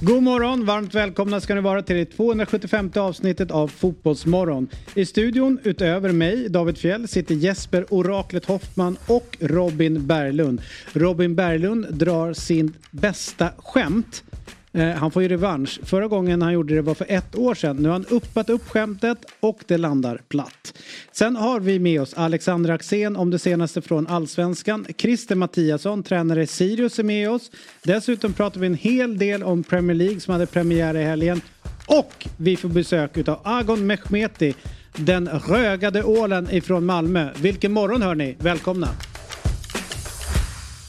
God morgon, varmt välkomna ska ni vara till det 275 avsnittet av Fotbollsmorgon. I studion utöver mig, David Fjell, sitter Jesper Oraklet Hoffman och Robin Berglund. Robin Berglund drar sin bästa skämt. Eh, han får ju revansch. Förra gången han gjorde det var för ett år sedan. Nu har han uppat upp skämtet och det landar platt. Sen har vi med oss Alexander Axén om det senaste från Allsvenskan. Christer Mattiasson, tränare i Sirius är med oss. Dessutom pratar vi en hel del om Premier League som hade premiär i helgen. Och vi får besök av Agon Mehmeti, den rögade ålen ifrån Malmö. Vilken morgon hör ni! Välkomna!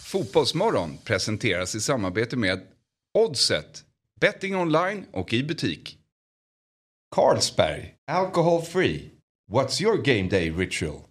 Fotbollsmorgon presenteras i samarbete med Oddset, betting online och i butik. Carlsberg, alcohol free. What's your game day ritual?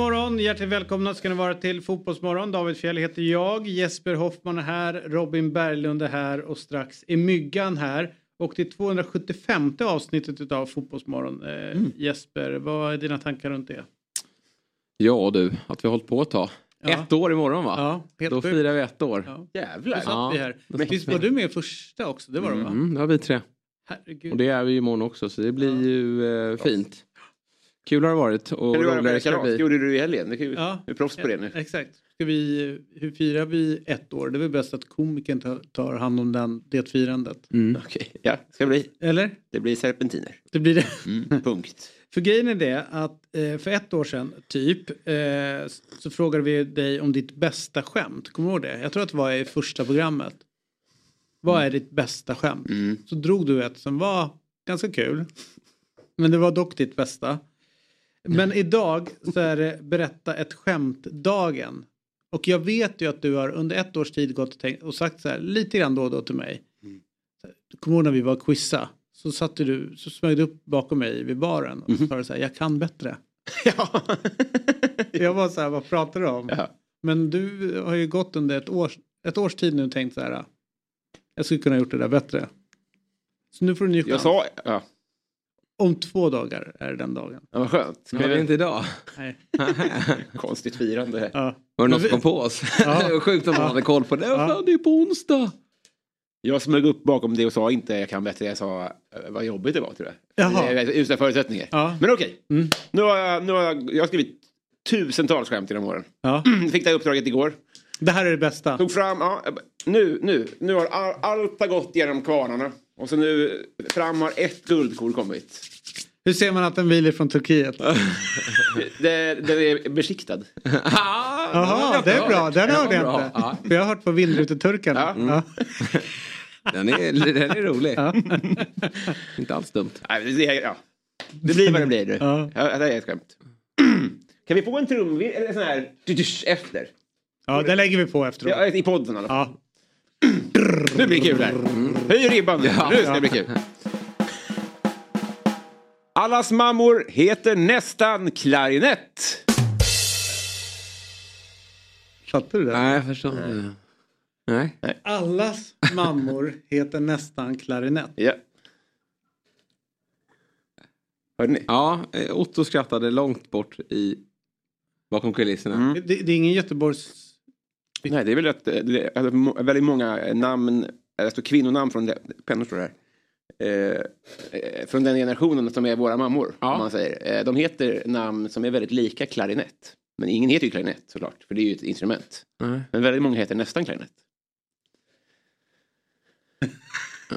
Morgon, hjärtligt välkomna ska ni vara till Fotbollsmorgon. David Fjell heter jag, Jesper Hoffman är här, Robin Berglund är här och strax är Myggan här. Och till 275 avsnittet av Fotbollsmorgon. Eh, Jesper, vad är dina tankar runt det? Ja du, att vi har hållit på ett tag. Ja. Ett år imorgon va? Ja, helt Då firar vi ett år. Ja. Då Jävlar. satt Ja. vi här. Men- Visst var du med första också? Det var de va? Mm, det har vi tre. Herregud. Och det är vi imorgon också så det blir ju eh, fint. Kul har det varit och Kan du roligare ska det bli. gjorde du i helgen? Det ju, Ja. Du är proffs på det nu. Exakt. Ska vi, hur firar vi ett år? Det är väl bäst att komikern tar, hand om den, det firandet. Mm. Okej, ja, ska det bli. Eller? Det blir serpentiner. Det blir det. Mm, punkt. För grejen är det att eh, för ett år sedan typ eh, så frågade vi dig om ditt bästa skämt. Kommer du ihåg det? Jag tror att det var i första programmet. Vad är ditt bästa skämt? Mm. Så drog du ett som var ganska kul. Men det var dock ditt bästa. Men idag så är det berätta ett skämt-dagen. Och jag vet ju att du har under ett års tid gått och, tänkt, och sagt så här lite grann då och då till mig. Du kommer ihåg när vi var och quizza? Så satte du, så smög du upp bakom mig vid baren och så sa så här, jag kan bättre. Ja. Jag var så här, vad pratar du om? Ja. Men du har ju gått under ett års, ett års tid nu och tänkt så här, jag skulle kunna gjort det där bättre. Så nu får du en ny Jag chans. sa... Ja, Om två dagar är den dagen. ja vad skönt. Ska är vi... inte idag. Nej. Konstigt firande. Ja. Var det någon Men som kom på oss? Ja. det var sjukt att man Ja. hade koll på det. Ja. Fan, det är på onsdag. Jag smög upp bakom det och sa inte jag kan bättre. Jag sa eh, vad jobbigt det var tror jag. Jaha. Det är Usla förutsättningar. Ja. Men okej. Mm. Nu, har jag, nu har jag, jag har skrivit tusentals skämt genom åren. Ja. Fick det här uppdraget igår. Det här är det bästa. Tog fram, ja, nu, nu, nu har all, allt har gått genom kvarnarna. Och så nu fram har ett guldkorn kommit. Hur ser man att den vilar från Turkiet? Det, den är beskiktad. Jaha, det är bra. Den hörde jag inte. Ja. För jag har hört på vindruteturkarna. Ja. Ja. Den, är, den är rolig. Ja. inte alls dumt. Ja. det blir vad det blir. Ja. Ja. det är ett skämt. Kan vi få en trum, eller en sån här efter? ja, det lägger vi på efteråt. Ja, I podden i alla fall. Ja. Nu blir det kul här. Höj ribban nu. Ja. Nu ska det bli kul. Allas mammor heter nästan klarinett. Fattar du det? Nej, jag förstår inte. Nej. Allas mammor heter nästan klarinett. Ja. Hörde ni? Ja, eh, Otto skrattade långt bort i bakom kulisserna. Mm. Det, det är ingen Göteborgs... Nej, det är väl rätt, det är alltså väldigt många namn, det står kvinnonamn från, pennor står det här. Eh, eh, från den generationen som är våra mammor. Ja. Om man säger. Eh, de heter namn som är väldigt lika klarinett. Men ingen heter ju klarinett såklart, för det är ju ett instrument. Nej. Men väldigt många heter nästan klarinett.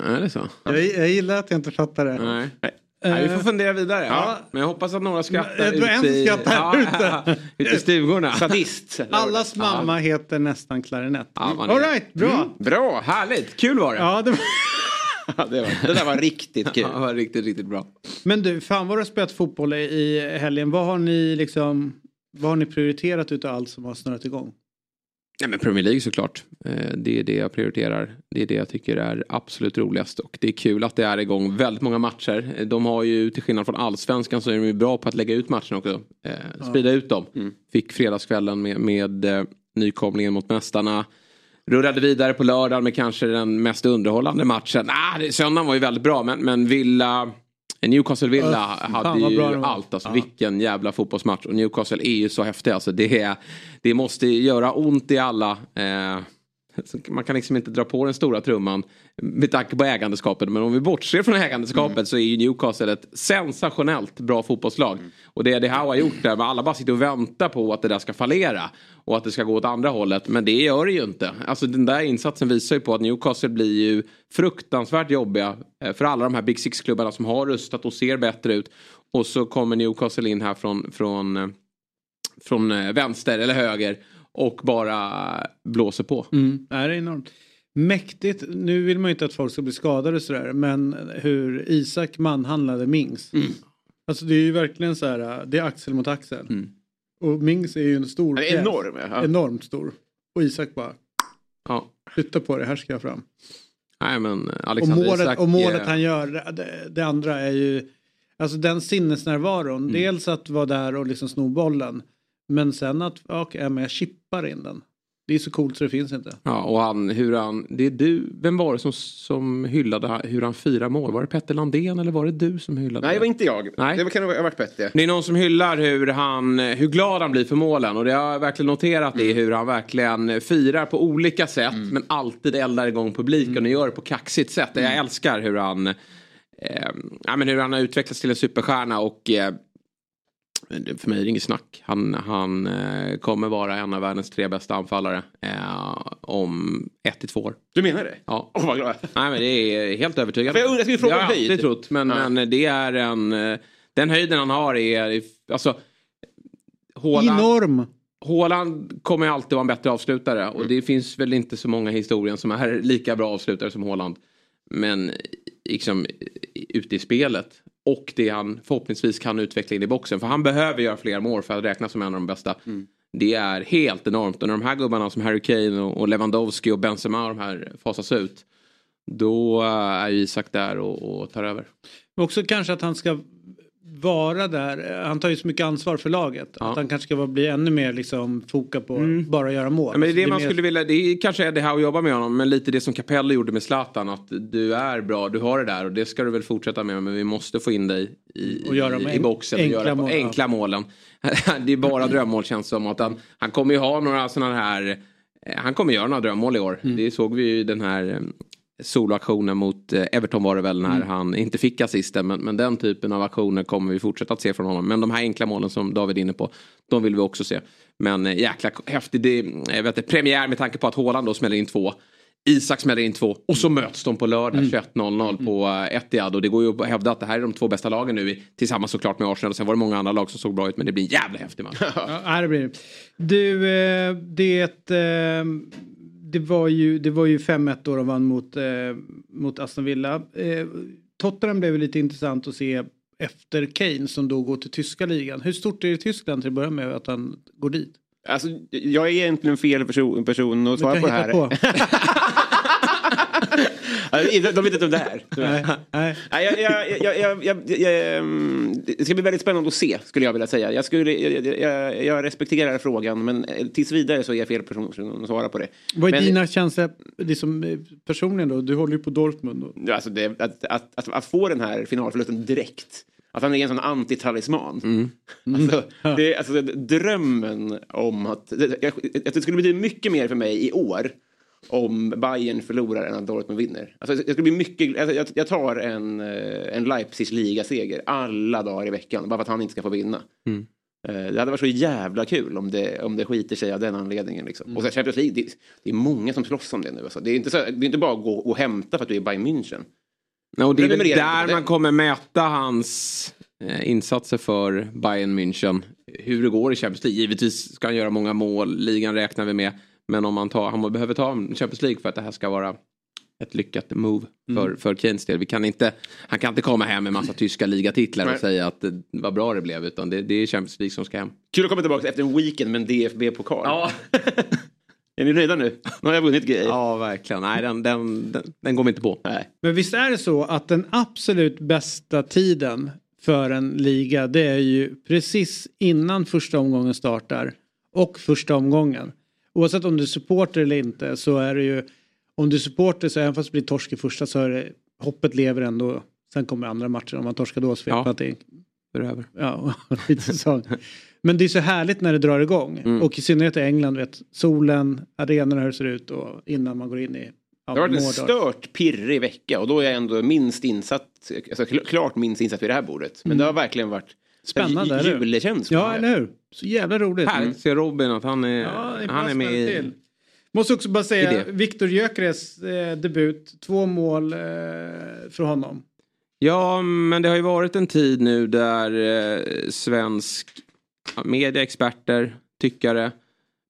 Är det så? Jag, jag gillar att jag inte fattar det. Nej. Nej. Nej, vi får fundera vidare. Ja. Men jag hoppas att några skrattar Jag tror en ute i, skrattar här ute. ute i stugorna. Sadist. Allas mamma heter nästan klarinett. Ja, All right, bra. Bra! Härligt, kul var det. Ja, det var... Ja, det, var, det där var riktigt kul. Ja, det var riktigt, riktigt bra. Men du, fan vad du har spelat fotboll i- i helgen. Vad har ni liksom, vad har ni prioriterat utav allt som har snurrat igång? Nej, men Premier League såklart. Eh, Det är det jag prioriterar. Det är det jag tycker är absolut roligast. Och det är kul att det är igång väldigt många matcher. Eh, De har ju till skillnad från allsvenskan så är de ju bra på att lägga ut matcherna också. Eh, sprida ut dem. Fick fredagskvällen med, med nykomlingen mot mästarna. Rullade vidare på lördagen med kanske den mest underhållande matchen. Ah, söndagen var ju väldigt bra men, men Villa... Newcastle Villa Öff, hade ju allt. Alltså, Ja. Vilken jävla fotbollsmatch. Och Newcastle är ju så häftiga. Alltså, det, är, det måste göra ont i alla. Eh, man kan liksom inte dra på den stora trumman med tanke på ägandeskapet. Men om vi bortser från ägandeskapet så är ju Newcastle ett sensationellt bra fotbollslag. Och det är det Howe har gjort där. Men alla bara sitter och väntar på att det där ska fallera. Och att det ska gå åt andra hållet. Men det gör det ju inte. Alltså den där insatsen visar ju på att Newcastle blir ju fruktansvärt jobbiga. eh, För alla de här Big Six-klubbarna som har rustat och ser bättre ut. Och så kommer Newcastle in här från, från, eh, från eh, vänster eller höger. Och bara blåser på. Mm. Det är enormt. Mäktigt. Nu vill man ju inte att folk ska bli skadade och sådär. Men hur Isak manhandlade Mings. Mm. Alltså det är ju verkligen så här. Det är axel mot axel. Mm. Och Mings är ju en stor pjäs. enorm. Ja. Enormt stor. Och Isak bara Ja. flytta på det, här ska jag fram. Nej men Och Alexander målet, Isak, och målet eh, han gör, det, det andra är ju, alltså den sinnesnärvaron. Mm. Dels att vara där och liksom sno bollen. Men sen att, men jag chippar in den. Det är så coolt så det finns inte. Ja och han, hur han, det är du, vem var det som, som hyllade hur han firar mål? Var det Petter Landén eller var det du som hyllade? Nej, det var inte jag. Nej. Det kan ha varit bättre. Det är någon som hyllar hur, han, hur glad han blir för målen och det har jag verkligen noterat Mm. det hur han verkligen firar på olika sätt men alltid eldar igång publiken Mm. och gör det på kaxigt sätt. Jag älskar hur han, eh, ja, men hur han har utvecklats till en superstjärna och eh, för mig är det inget snack. Han, han eh, kommer vara en av världens tre bästa anfallare eh, om ett till två år. Du menar det? Ja. Åh, vad glad. Nej men det är helt övertygande. För jag undrar, jag skulle fråga Det har om jag höjd. alltid trott. Men, Ja. men det är en... eh, Den höjden han har är... Alltså... Haaland, Enorm! Haaland kommer alltid vara en bättre avslutare. Och Mm. det finns väl inte så många i historien som är lika bra avslutare som Haaland. Men liksom ute i spelet. Och det han förhoppningsvis kan utveckla in i boxen. För han behöver göra fler mål för att räknas som en av de bästa. Mm. Det är helt enormt. Och när de här gubbarna som Harry Kane och Lewandowski och Benzema och de här fasas ut. Då eh, är Isak där och, och tar över. Men också kanske att han ska vara där. Han tar ju så mycket ansvar för laget. Ja. Att han kanske ska bli ännu mer liksom foka på bara göra mål. Ja, men det är det man mer- skulle vilja, det är kanske är det här att jobba med honom, men lite det som Capello gjorde med Zlatan, att du är bra, du har det där och det ska du väl fortsätta med, men vi måste få in dig i, Och göra i, i boxen och enkla göra på mål, enkla målen. det är bara drömmål känns som att han, han kommer ju ha några sådana här, eh, han kommer göra några drömmål i år. Mm. Det såg vi ju den här eh, soloaktionen mot eh, Everton var det väl när Mm. han inte fick assisten. Men, men den typen av aktioner kommer vi fortsätta att se från honom. Men de här enkla målen som David är inne på, de vill vi också se. Men eh, jäkla häftig det, jag vet premiär med tanke på att Haaland då smäller in två. Isak smäller in två och så möts de på lördag Mm. 21.00 på eh, Etihad. Och det går ju att hävda att det här är de två bästa lagen nu tillsammans såklart med Arsenal. Och sen var det många andra lag som såg bra ut men det blir en jävla häftig match. Ja, det blir det. Du, eh, det, eh, det, var ju, det var ju 5-1 då de vann mot, eh, mot Aston Villa. Eh, Tottenham blev lite intressant att se efter Kane som då går till tyska ligan. Hur stort är det i Tyskland till att börja med att han går dit? Alltså, jag är egentligen fel person, person att svara på det här. på. Ja, De vet inte om det här. nej, nej. Nej, jag, jag, jag, jag, jag, jag, ehm, det ska bli väldigt spännande att se, skulle jag vilja säga. Jag, skulle, jag, jag, jag respekterar frågan, men eh, tills vidare så är jag fel person att svara på det. Vad är men, dina känslor liksom, eh, personligen då? Du håller ju på Dortmund. Och, Alltså det, att, att, att, att få den här finalförlusten direkt. Att han är en sån antitalisman. Mm. Alltså, det, alltså, drömmen om att... Det, jag, att det skulle betyda mycket mer för mig i år om Bayern förlorar än att Dortmund vinner. Alltså, jag, skulle bli mycket, alltså, jag, jag tar en, eh, en Leipzigs ligaseger alla dagar i veckan bara för att han inte ska få vinna. Mm. Eh, Det hade varit så jävla kul om det, om det skiter sig av den anledningen. Liksom. Och så Champions League, det, det är många som slåss om det nu. Alltså. Det, är inte så, det är inte bara att gå och hämta för att du är Bayern München. Och det är väl där man kommer mäta hans eh, insatser för Bayern München. Hur det går i Champions League. Givetvis ska han göra många mål, ligan räknar vi med. Men om man tar, han behöver ta en Champions League för att det här ska vara ett lyckat move för, för Keynes del. Vi kan inte, han kan inte komma hem med massa tyska ligatitlar Nej. och säga att det, vad bra det blev. Utan det, det är Champions League som ska hem. Kul att komma tillbaka efter en weekend med en DFB-pokal. Ja, Är ni nöjda nu? Nu har jag vunnit grejer. ja verkligen. Nej, den, den, den, den går vi inte på. Nej. Men visst är det så att den absolut bästa tiden för en liga det är ju precis innan första omgången startar och första omgången. Oavsett om du är supporter eller inte så är det ju om du är supporter så även fast det blir torsk i första så är det hoppet lever ändå. Sen kommer andra matcher om man torskar då så vet Ja. man att det är över. Ja, lite säsong. Men det är så härligt när det drar igång. Mm. Och i synnerhet i England, vet, solen, arenorna hur det ser ut och innan man går in i ja, Det har varit en stört pirrig vecka och då är jag ändå minst insatt, alltså kl- klart minst insatt vid det här bordet. Men det har verkligen varit Mm. Spännande, julekänsla. Ja, eller hur? Så jävla roligt. Härligt ser Robin att han är, Ja, han är med i... Måste också bara säga. Viktor Gyökeres eh, debut, två mål eh, för honom. Ja, men det har ju varit en tid nu där eh, svensk ja, media, experter, tyckare,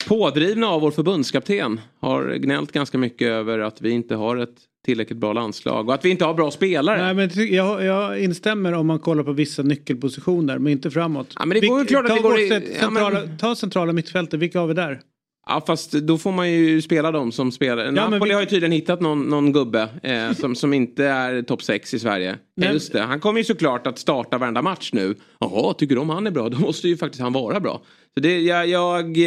pådrivna av vår förbundskapten, har gnällt ganska mycket över att vi inte har ett tillräckligt bra landslag och att vi inte har bra spelare. Nej, men jag, jag instämmer om man kollar på vissa nyckelpositioner, men inte framåt. Ja, men det går ju Vilk- klart att ta det går i- bortsett ja, men- centrala, Ta centrala mittfältet, vilka har vi där? Ja fast då får man ju spela dem som spelar. men Napoli vi- har ju tydligen hittat någon, någon gubbe eh, som, som inte är topp 6 i Sverige. Ja, Nej. just det. Han kommer ju såklart att starta varenda match nu. Jaha, tycker de han är bra? Då måste ju faktiskt han vara bra. Så det, jag, jag, eh,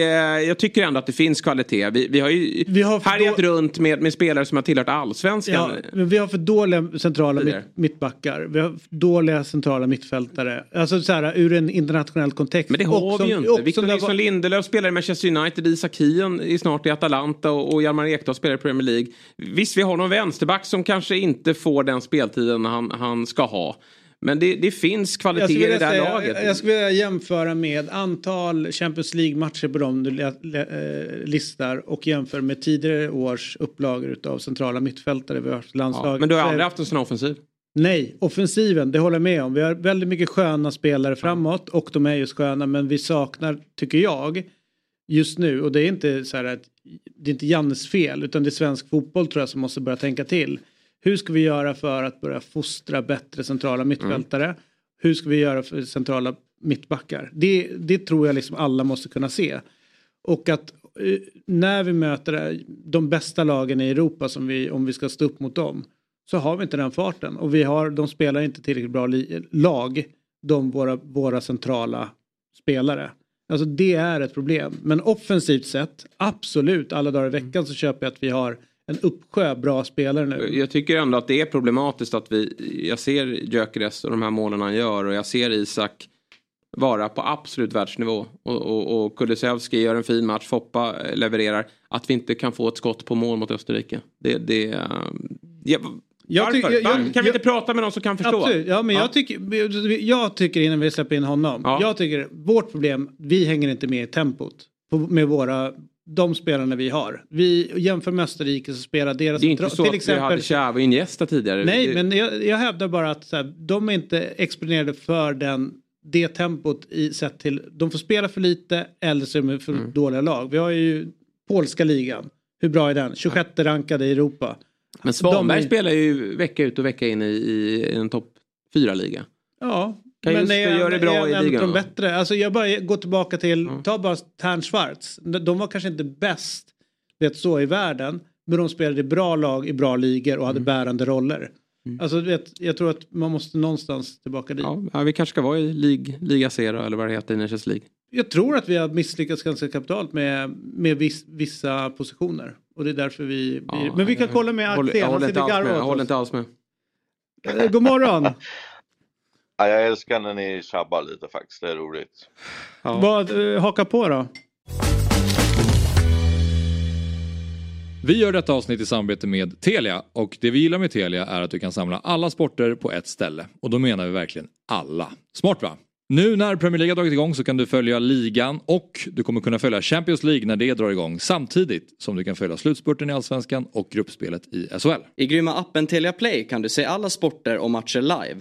jag tycker ändå att det finns kvalitet. Vi, vi har ju Vi har härjat då- runt med, med spelare som har tillhört allsvenskan. Ja, men vi har för dåliga centrala mitt, mittbackar. Vi har dåliga centrala mittfältare. Alltså så här ur en internationell kontext. Men det har Och vi ju inte. som Victor Nilsson var- Lindelöf spelar i Manchester United, Isak Hien är snart i Atalanta och, och Hjalmar Ekdal spelar i Premier League. Visst, vi har någon vänsterback som kanske inte får den speltiden han, han ska ha. Men det, det finns Jag kvaliteter i det här säga, laget. jag skulle vilja jämföra med antal Champions League-matcher på dem du eh, listar och jämför med tidigare års upplagor av centrala mittfältare vi har haft i ja, landslaget. men du har aldrig haft en sån offensiv. Nej, offensiven, det håller jag med om. Vi har väldigt mycket sköna spelare framåt och de är just sköna men vi saknar, tycker jag, just nu och det är inte så här att det är inte Jannes fel utan det är svensk fotboll tror jag som måste börja tänka till. Hur ska vi göra för att börja fostra bättre centrala mittfältare? Hur ska vi göra för centrala mittbackar? Det, det tror jag liksom alla måste kunna se. Och att eh, när vi möter de bästa lagen i Europa som vi, om vi ska stå upp mot dem så har vi inte den farten och vi har, de spelar inte tillräckligt bra lag, de våra, våra centrala spelare. Alltså det är ett problem. Men offensivt sett, absolut, alla dagar i veckan så köper jag att vi har en uppsjö bra spelare nu. Jag tycker ändå att det är problematiskt att vi, jag ser Gyökeres och de här målen han gör och jag ser Isak vara på absolut världsnivå. Och, och, och Kulusevski gör en fin match, Foppa levererar. Att vi inte kan få ett skott på mål mot Österrike. Det, det, eh, ja, varför? jag- jag- kan vi jag- inte prata med någon som kan förstå? Absolut, ja men Jag, tycker, jag tycker innan vi släpper in honom. Ja. Jag tycker vårt problem, vi hänger inte med i tempot. På, med våra, de spelarna vi har. Vi jämför med Österrike så spelar deras... Det är inte så att vi hade Xhava och Iniesta tidigare. Nej, det, men jag, jag hävdar bara att här, de är inte exponerade för den, det tempot i sett till, de får spela för lite eller så är de för Mm. dåliga lag. Vi har ju polska ligan. Hur bra är den? 26 rankade i Europa. men Svanberg är- spelar ju vecka ut och vecka in i, i en topp fyra liga Ja, just är göra det bra är i en ligan, de bättre. Alltså jag bara går tillbaka till, ta bara Tern Schwarz. De var kanske inte bäst, vet så, i världen. Men de spelade i bra lag i bra ligor och Mm. hade bärande roller. Alltså du vet, jag tror att man måste någonstans tillbaka dit. Ja, vi kanske ska vara i lig, Liga Zero eller vad det heter i Nations League. Jag tror att vi har misslyckats ganska kapitalt med, med viss, vissa positioner. Och det är därför vi... Ja, men vi kan jag- kolla med Axel, jag han sitter. Jag håller inte alls med. Eh, God morgon! Ja, jag älskar när ni tjabbar lite faktiskt, det är roligt. Vad, eh, haka på då. Vi gör detta avsnitt i samarbete med Telia och det vi gillar med Telia är att du kan samla alla sporter på ett ställe. Och då menar vi verkligen alla. Smart va? Nu när Premier League har dragit igång så kan du följa ligan och du kommer kunna följa Champions League när det drar igång samtidigt som du kan följa slutspurten i Allsvenskan och gruppspelet i SHL. I grymma appen Telia Play kan du se alla sporter och matcher live.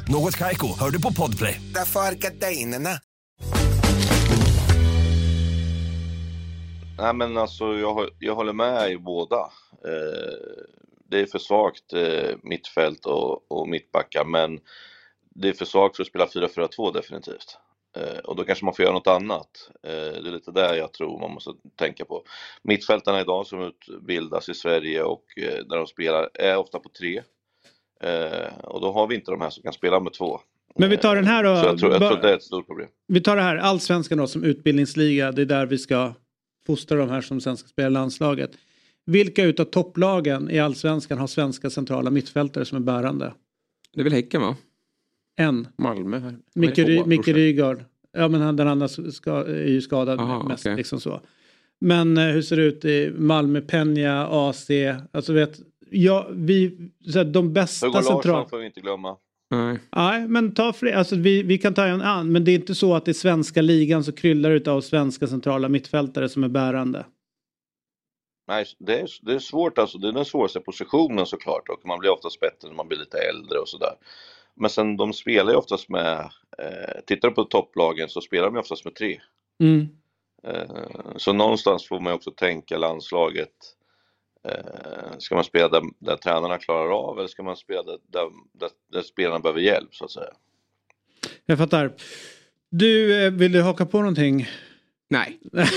Något Kaiko, hör du på Podplay. Därför är gardinerna. Nej men alltså jag, jag håller med i båda. Eh, det är för svagt eh, mittfält och, och mittbackar men det är för svagt för att spela 4-4-2 definitivt. Eh, och då kanske man får göra något annat. Eh, det är lite där jag tror man måste tänka på. Mittfältarna idag som utbildas i Sverige och eh, när de spelar är ofta på tre. Eh, och då har vi inte de här som kan spela med två. Men vi tar den här då. Så jag tror, jag tror det är ett stort problem. Vi tar det här, allsvenskan då som utbildningsliga. Det är där vi ska fostra de här som sen ska spela landslaget. Vilka utav topplagen i allsvenskan har svenska centrala mittfältare som är bärande? Det är väl Häcken va? En. Malmö. Micke? Rygaard. Ja men han, den andra ska, är ju skadad Aha, mest. okej. Liksom så. Men eh, hur ser det ut i Malmö, Peña, AC? Alltså vet, ja, vi, så här, de bästa Hugo. Larsson får vi inte glömma. Nej. Nej, men ta fler. Alltså, vi, vi kan ta en annan. Men det är inte så att i svenska ligan så kryllar det av svenska centrala mittfältare som är bärande. Nej, det är, det är svårt alltså. Det är den svåraste positionen såklart och man blir oftast bättre när man blir lite äldre och sådär. Men sen de spelar ju oftast med, eh, tittar du på topplagen så spelar de ju oftast med tre. Mm. Eh, så någonstans får man ju också tänka landslaget. Eh, ska man spela där, där tränarna klarar av eller ska man spela där, där, där, där spelarna behöver hjälp så att säga? Jag fattar. Du, eh, vill du haka på någonting? Nej.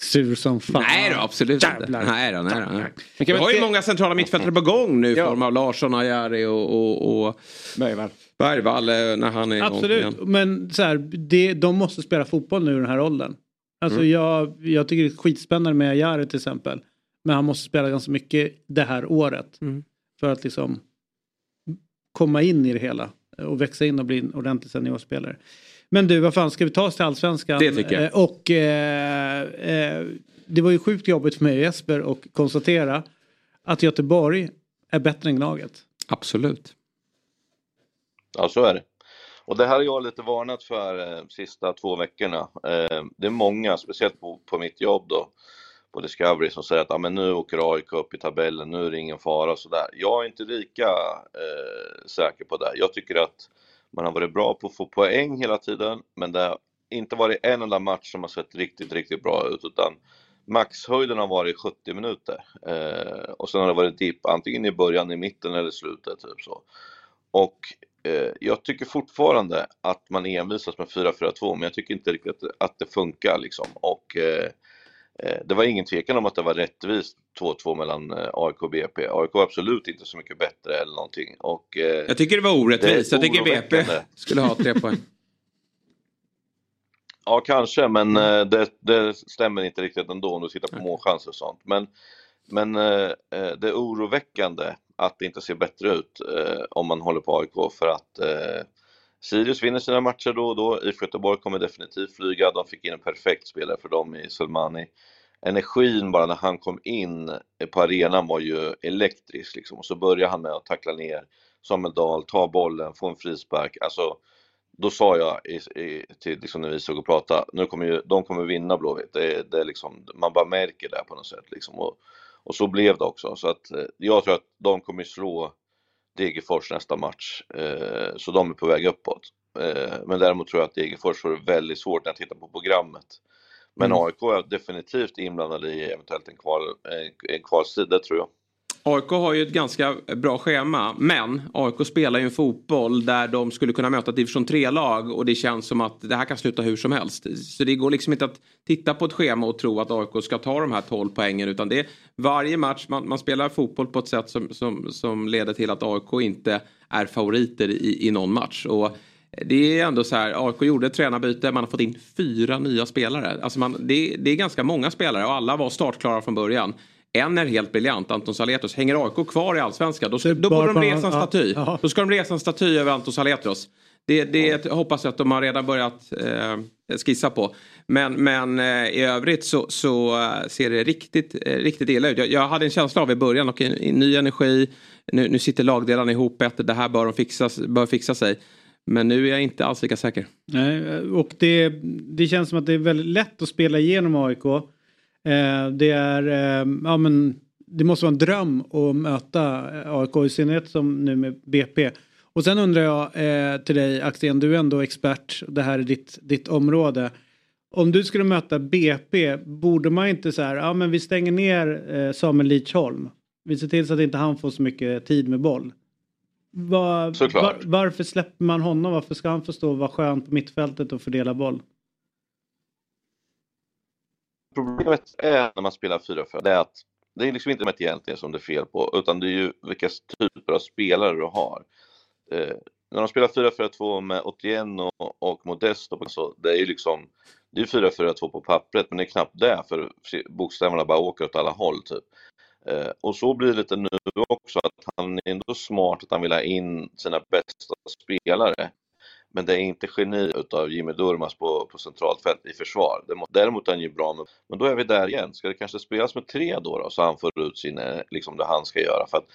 Sur som fan. Nej då, absolut Jävlar. inte. Nej då, nej då. Nej. Vi vi har ju många centrala mittfältare på gång nu i Ja. form av Larsson, Ajari och, och, och Bergvall. Bergvall eh, när han är igång Absolut, igen. men så här, det, de måste spela fotboll nu i den här åldern. Alltså Mm. jag, jag tycker det är skitspännande med Jari till exempel. Men han måste spela ganska mycket det här året. Mm. För att liksom komma in i det hela. Och växa in och bli en ordentlig seniorspelare. Men du, vad fan, ska vi ta oss till allsvenskan? Det tycker jag. Eh, Och eh, eh, det var ju sjukt jobbigt för mig och Jesper och konstatera att Göteborg är bättre än Gnaget. Absolut. Ja, så är det. Och det här har jag lite varnat för eh, sista två veckorna. Eh, det är många, speciellt på, på mitt jobb då, på Discovery, som säger att ah, men nu åker AIK upp i tabellen, nu är det ingen fara och sådär. Jag är inte lika eh, säker på det. Jag tycker att man har varit bra på att få poäng hela tiden, men det har inte varit en enda match som har sett riktigt, riktigt bra ut, utan maxhöjden har varit 70 minuter. Eh, och sen har det varit dipp, antingen i början, i mitten eller i slutet, typ så. Och eh, jag tycker fortfarande att man envisas med 4-4-2 men jag tycker inte riktigt att, att det funkar liksom. Och eh, det var ingen tvekan om att det var rättvist 2-2 mellan eh, AIK och BP. AIK var absolut inte så mycket bättre eller någonting. Och, eh, Jag tycker det var orättvist. det Jag tycker BP skulle ha tre poäng. Ja, kanske, men eh, det, det stämmer inte riktigt ändå om du tittar på målchanser och sånt. Men, men eh, eh, det är oroväckande att det inte ser bättre ut eh, om man håller på AIK för att eh, Sirius vinner sina matcher då och då. IFK Göteborg kommer definitivt flyga. De fick in en perfekt spelare för dem i Selmani. Energin bara när han kom in på arenan var ju elektrisk liksom. Och så började han med att tackla ner Samuel Dahl, ta bollen, få en frispark. Alltså, då sa jag i, i, till liksom när vi såg och pratade, nu kommer ju, de kommer vinna Blåvitt. Det, det är liksom, man bara märker det på något sätt liksom. Och, och så blev det också. Så att eh, jag tror att de kommer slå Degerfors nästa match. Eh, så de är på väg uppåt. Eh, men däremot tror jag att Degerfors får det väldigt svårt när jag tittar på programmet. Men Mm. AIK är definitivt inblandade i eventuellt en, kval, en, en kvalstrid, det tror jag. AIK har ju ett ganska bra schema men AIK spelar ju en fotboll där de skulle kunna möta ett division 3-lag och det känns som att det här kan sluta hur som helst. Så det går liksom inte att titta på ett schema och tro att AIK ska ta de här 12 poängen utan det är varje match man, man spelar fotboll på ett sätt som, som, som leder till att AIK inte är favoriter i, i någon match. Och det är ändå så här, AIK gjorde ett tränarbyte, man har fått in fyra nya spelare. Alltså man, det, det är ganska många spelare och alla var startklara från början. En är helt briljant, Anton Saletros. Hänger AIK kvar i allsvenskan, då, då borde de resa en ja, staty. ja. Då ska de resa en staty över Anton Saletros. Det, det hoppas jag att de har redan börjat eh, skissa på. Men, men eh, i övrigt så, så eh, ser det riktigt, eh, riktigt illa ut. Jag, jag hade en känsla av i början, och ny energi, nu, nu sitter lagdelarna ihop bättre, det här bör, de fixa, bör fixa sig. Men nu är jag inte alls lika säker. Nej, och det, det känns som att det är väldigt lätt att spela igenom AIK. Eh, det är, eh, ja men det måste vara en dröm att möta eh, AIK i synnerhet som nu med BP. Och sen undrar jag till dig Axén, du är ändå expert, det här är ditt, ditt område. Om du skulle möta BP, borde man inte så här, ja men vi stänger ner Samuel Lidsholm. Vi ser till så att inte han får så mycket tid med boll. Var, var, varför släpper man honom? Varför ska han få stå och vara skön på mittfältet och fördela boll? Problemet är när man spelar 4-4, det är att det är liksom inte ett egentligen som det är fel på, utan det är ju vilka typer av spelare du har. Eh, när de spelar 4-4-2 med Otieno och, och Modesto, så det är ju liksom, det är 4-4-2 på pappret, men det är knappt det, för bokstäverna bara åker åt alla håll typ. Eh, och så blir det lite nu också, att han är ändå smart att han vill ha in sina bästa spelare. Men det är inte geni utav Jimmy Durmaz på, på centralt fält i försvar. Däremot är han ju bra med, men då är vi där igen. Ska det kanske spelas med tre då, då så han får ut sin, eh, liksom det han ska göra? För att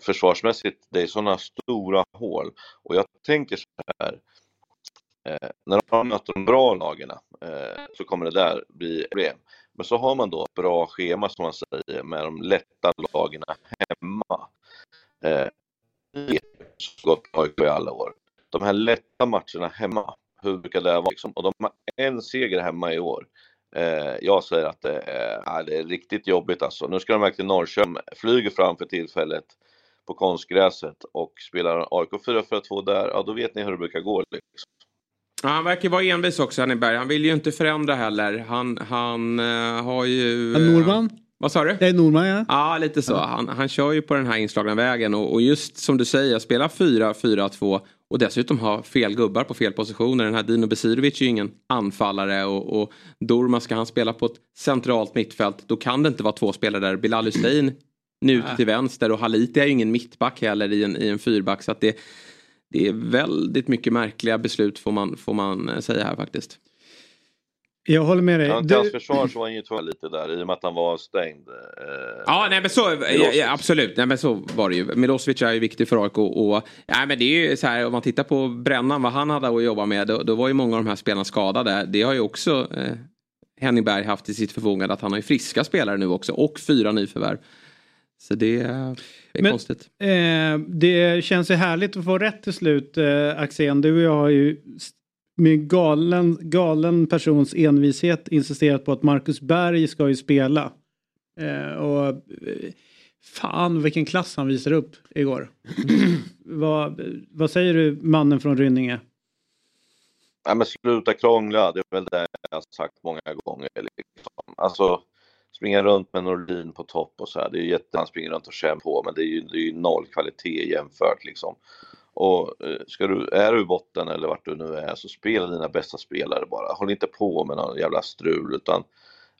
försvarsmässigt, det är sådana stora hål. Och jag tänker så här, eh, när de möter de bra lagen eh, så kommer det där bli problem. Men så har man då ett bra schema som man säger med de lätta lagen hemma. Eh, det har gått AIK i alla år. De här lätta matcherna hemma, hur brukar det vara? Liksom? Och de har en seger hemma i år. Eh, jag säger att det är, ja, det är riktigt jobbigt alltså. Nu ska de verkligen Norrköping, flyger fram för tillfället på konstgräset och spelar AIK 4-4-2 där, ja då vet ni hur det brukar gå. Liksom. Ja, han verkar vara envis också, Henneberg. Han vill ju inte förändra heller. Han, han eh, har ju... Ja, Norman? Vad sa du? Det är Norman ja. Ja, lite så. Han, han kör ju på den här inslagna vägen och, och just som du säger, spela 4-4-2 och dessutom ha fel gubbar på fel positioner. Den här Dino Besirovic är ju ingen anfallare och, och Dorma ska han spela på ett centralt mittfält. Då kan det inte vara två spelare där. Bilal Hussein nu Nej. till vänster och Haliti är ju ingen mittback heller i en, i en fyrback. Så att det, det är väldigt mycket märkliga beslut får man, får man eh, säga här faktiskt. Jag håller med dig. Ja, till Du- hans försvar så var han ju tvungen lite där i och med att han var stängd. Eh, Ja, nej men så, ja, ja, absolut. Nej men så var det ju. Milosevic är ju viktig för AIK och, nej men det är ju så här om man tittar på Brännan, vad han hade att jobba med, då, då var ju många av de här spelarna skadade. Det har ju också eh, Henning Berg haft i sitt förfogande att han har ju friska spelare nu också och fyra nyförvärv. Så det är Men- konstigt. Eh, det känns ju härligt att få rätt till slut, eh, Axén. Du och jag har ju med galen, galen persons envishet insisterat på att Marcus Berg ska ju spela. Eh, och eh, fan vilken klass han visar upp igår. vad, vad säger du mannen från Rynninge? Nej men sluta krångla, det är väl det jag har sagt många gånger. Liksom. Alltså springa runt med Norlin på topp och så här, det är ju jätte, han springer runt och känner på men det är ju, det är ju noll kvalitet jämfört liksom. Och eh, ska du, är du i botten eller vart du nu är så spela dina bästa spelare bara. Håll inte på med någon jävla strul utan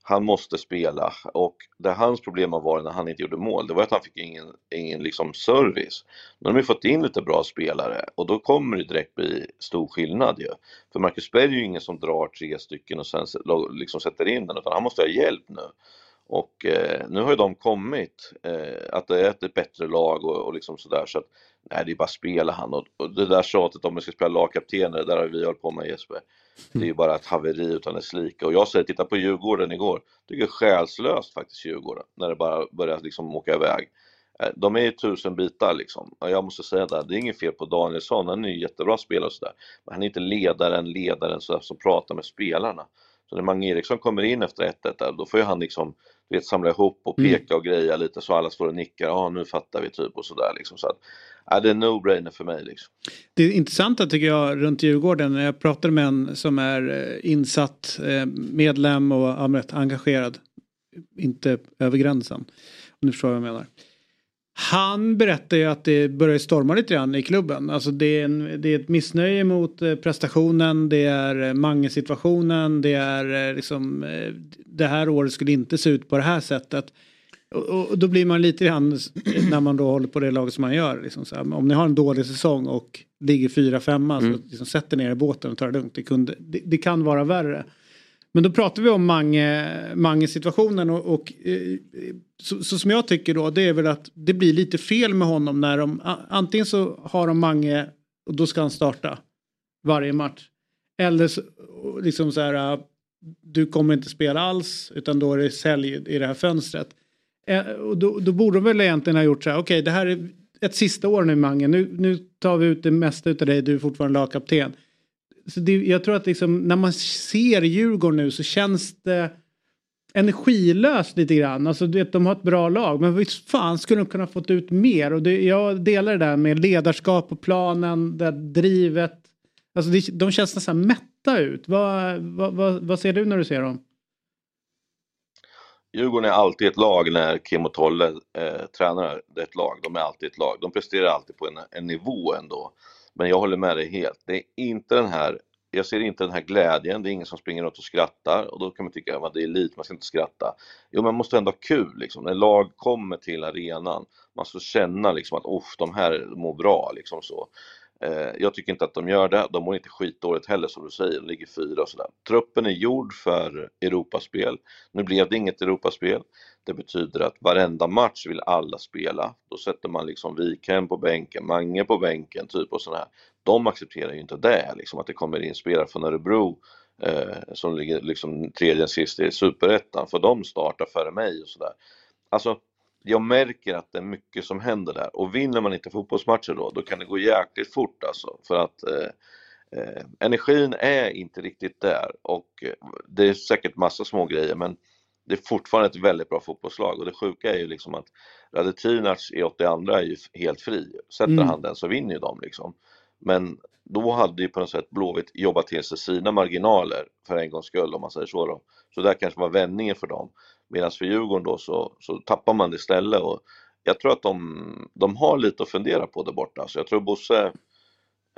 han måste spela och det hans problem har varit när han inte gjorde mål, det var att han fick ingen, ingen liksom service. Nu har de ju fått in lite bra spelare och då kommer det direkt bli stor skillnad ju. För Marcus Berg är ju ingen som drar tre stycken och sen liksom sätter in den utan han måste ha hjälp nu. Och eh, nu har ju de kommit, eh, att det är ett bättre lag och, och liksom sådär så att nej det är bara spela han och, och det där tjatet om vi ska spela lagkaptener, det där har vi hållit på med Jesper. Det är ju bara ett haveri utan dess like och jag säger titta på Djurgården igår, tycker själslöst faktiskt Djurgården när det bara börjar liksom åka iväg. Eh, De är ju tusen bitar liksom. Och jag måste säga det, det är inget fel på Danielsson, han är ju jättebra spelare och sådär. Men han är inte ledaren, ledaren så där, som pratar med spelarna. Så när Mange Eriksson kommer in efter 1-1 där, då får ju han liksom du vet, samla ihop och Mm. peka och greja lite så alla står och nickar, ja nu fattar vi typ och sådär liksom. Så att, ja, det är en no-brainer för mig liksom. Det intressanta tycker jag runt Djurgården, när jag pratade med en som är eh, insatt eh, medlem och ja, engagerad, inte över gränsen, om du förstår vad jag menar. Han berättar ju att det börjar storma lite grann i klubben. Alltså det är, en, det är ett missnöje mot eh, prestationen, det är Mange-situationen, det är liksom det här året skulle inte se ut på det här sättet. Och, och då blir man lite grann när man då håller på det laget som man gör. Liksom så här, om ni har en dålig säsong och ligger fyra, femma så liksom sätter ner i båten och tar det lugnt. Det, kunde, det, det kan vara värre. Men då pratar vi om Mange, Mange situationen och, och eh, så, så som jag tycker då det är väl att det blir lite fel med honom när de antingen så har de Mange och då ska han starta varje match. Eller så, liksom så här äh, du kommer inte spela alls utan då är det sälj i det här fönstret. Eh, och då, då borde de väl egentligen ha gjort så här okej det här är ett sista år nu Mange nu, nu tar vi ut det mesta av dig du är fortfarande lagkapten. Så det, jag tror att liksom, när man ser Djurgården nu så känns det energilöst lite grann. Alltså du vet, de har ett bra lag men visst fan skulle de kunna fått ut mer och det, jag delar det där med ledarskap på planen, det drivet. Alltså det, de känns nästan mätta ut. Vad, vad, vad, vad ser du när du ser dem? Djurgården är alltid ett lag när Kim och Tolle eh, tränar det är ett lag. De är alltid ett lag. De presterar alltid på en, en nivå ändå. Men jag håller med dig helt. Det är inte den här, jag ser inte den här glädjen. Det är ingen som springer runt och skrattar och då kan man tycka att det är elit, man ska inte skratta. Jo, man måste ändå ha kul liksom. När lag kommer till arenan, man ska känna liksom att oh, de här mår bra liksom så. Eh, jag tycker inte att de gör det. De mår inte skitdåligt heller som du säger. De ligger fyra och sådär. Truppen är gjord för Europaspel. Nu blev det inget Europaspel. Det betyder att varenda match vill alla spela. Då sätter man liksom Wikhem på bänken, Mange på bänken, typ och sådär. De accepterar ju inte det, liksom att det kommer in spelare från Örebro eh, som ligger liksom tredje sist i superettan, för de startar före mig och sådär. Alltså, jag märker att det är mycket som händer där och vinner man inte fotbollsmatcher då, då kan det gå jäkligt fort alltså. För att eh, eh, energin är inte riktigt där och eh, det är säkert massa små grejer men det är fortfarande ett väldigt bra fotbollslag och det sjuka är ju liksom att Radetinac i 82 är ju helt fri. Sätter Mm. han den så vinner ju de liksom. Men då hade ju på något sätt Blåvitt jobbat till sig sina marginaler för en gångs skull om man säger så då. Så där kanske var vändningen för dem. Medan för Djurgården då så, så tappar man det istället och jag tror att de, de har lite att fundera på där borta. Så jag tror Bosse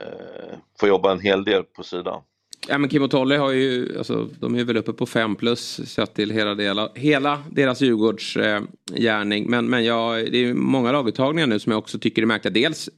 eh, får jobba en hel del på sidan. Ja, men Kim och Tolle har ju, alltså, de är väl uppe på 5 plus sett till hela, dela, hela deras Djurgårdsgärning. eh. Men, men jag, det är många laguttagningar nu som jag också tycker är märkliga. Dels,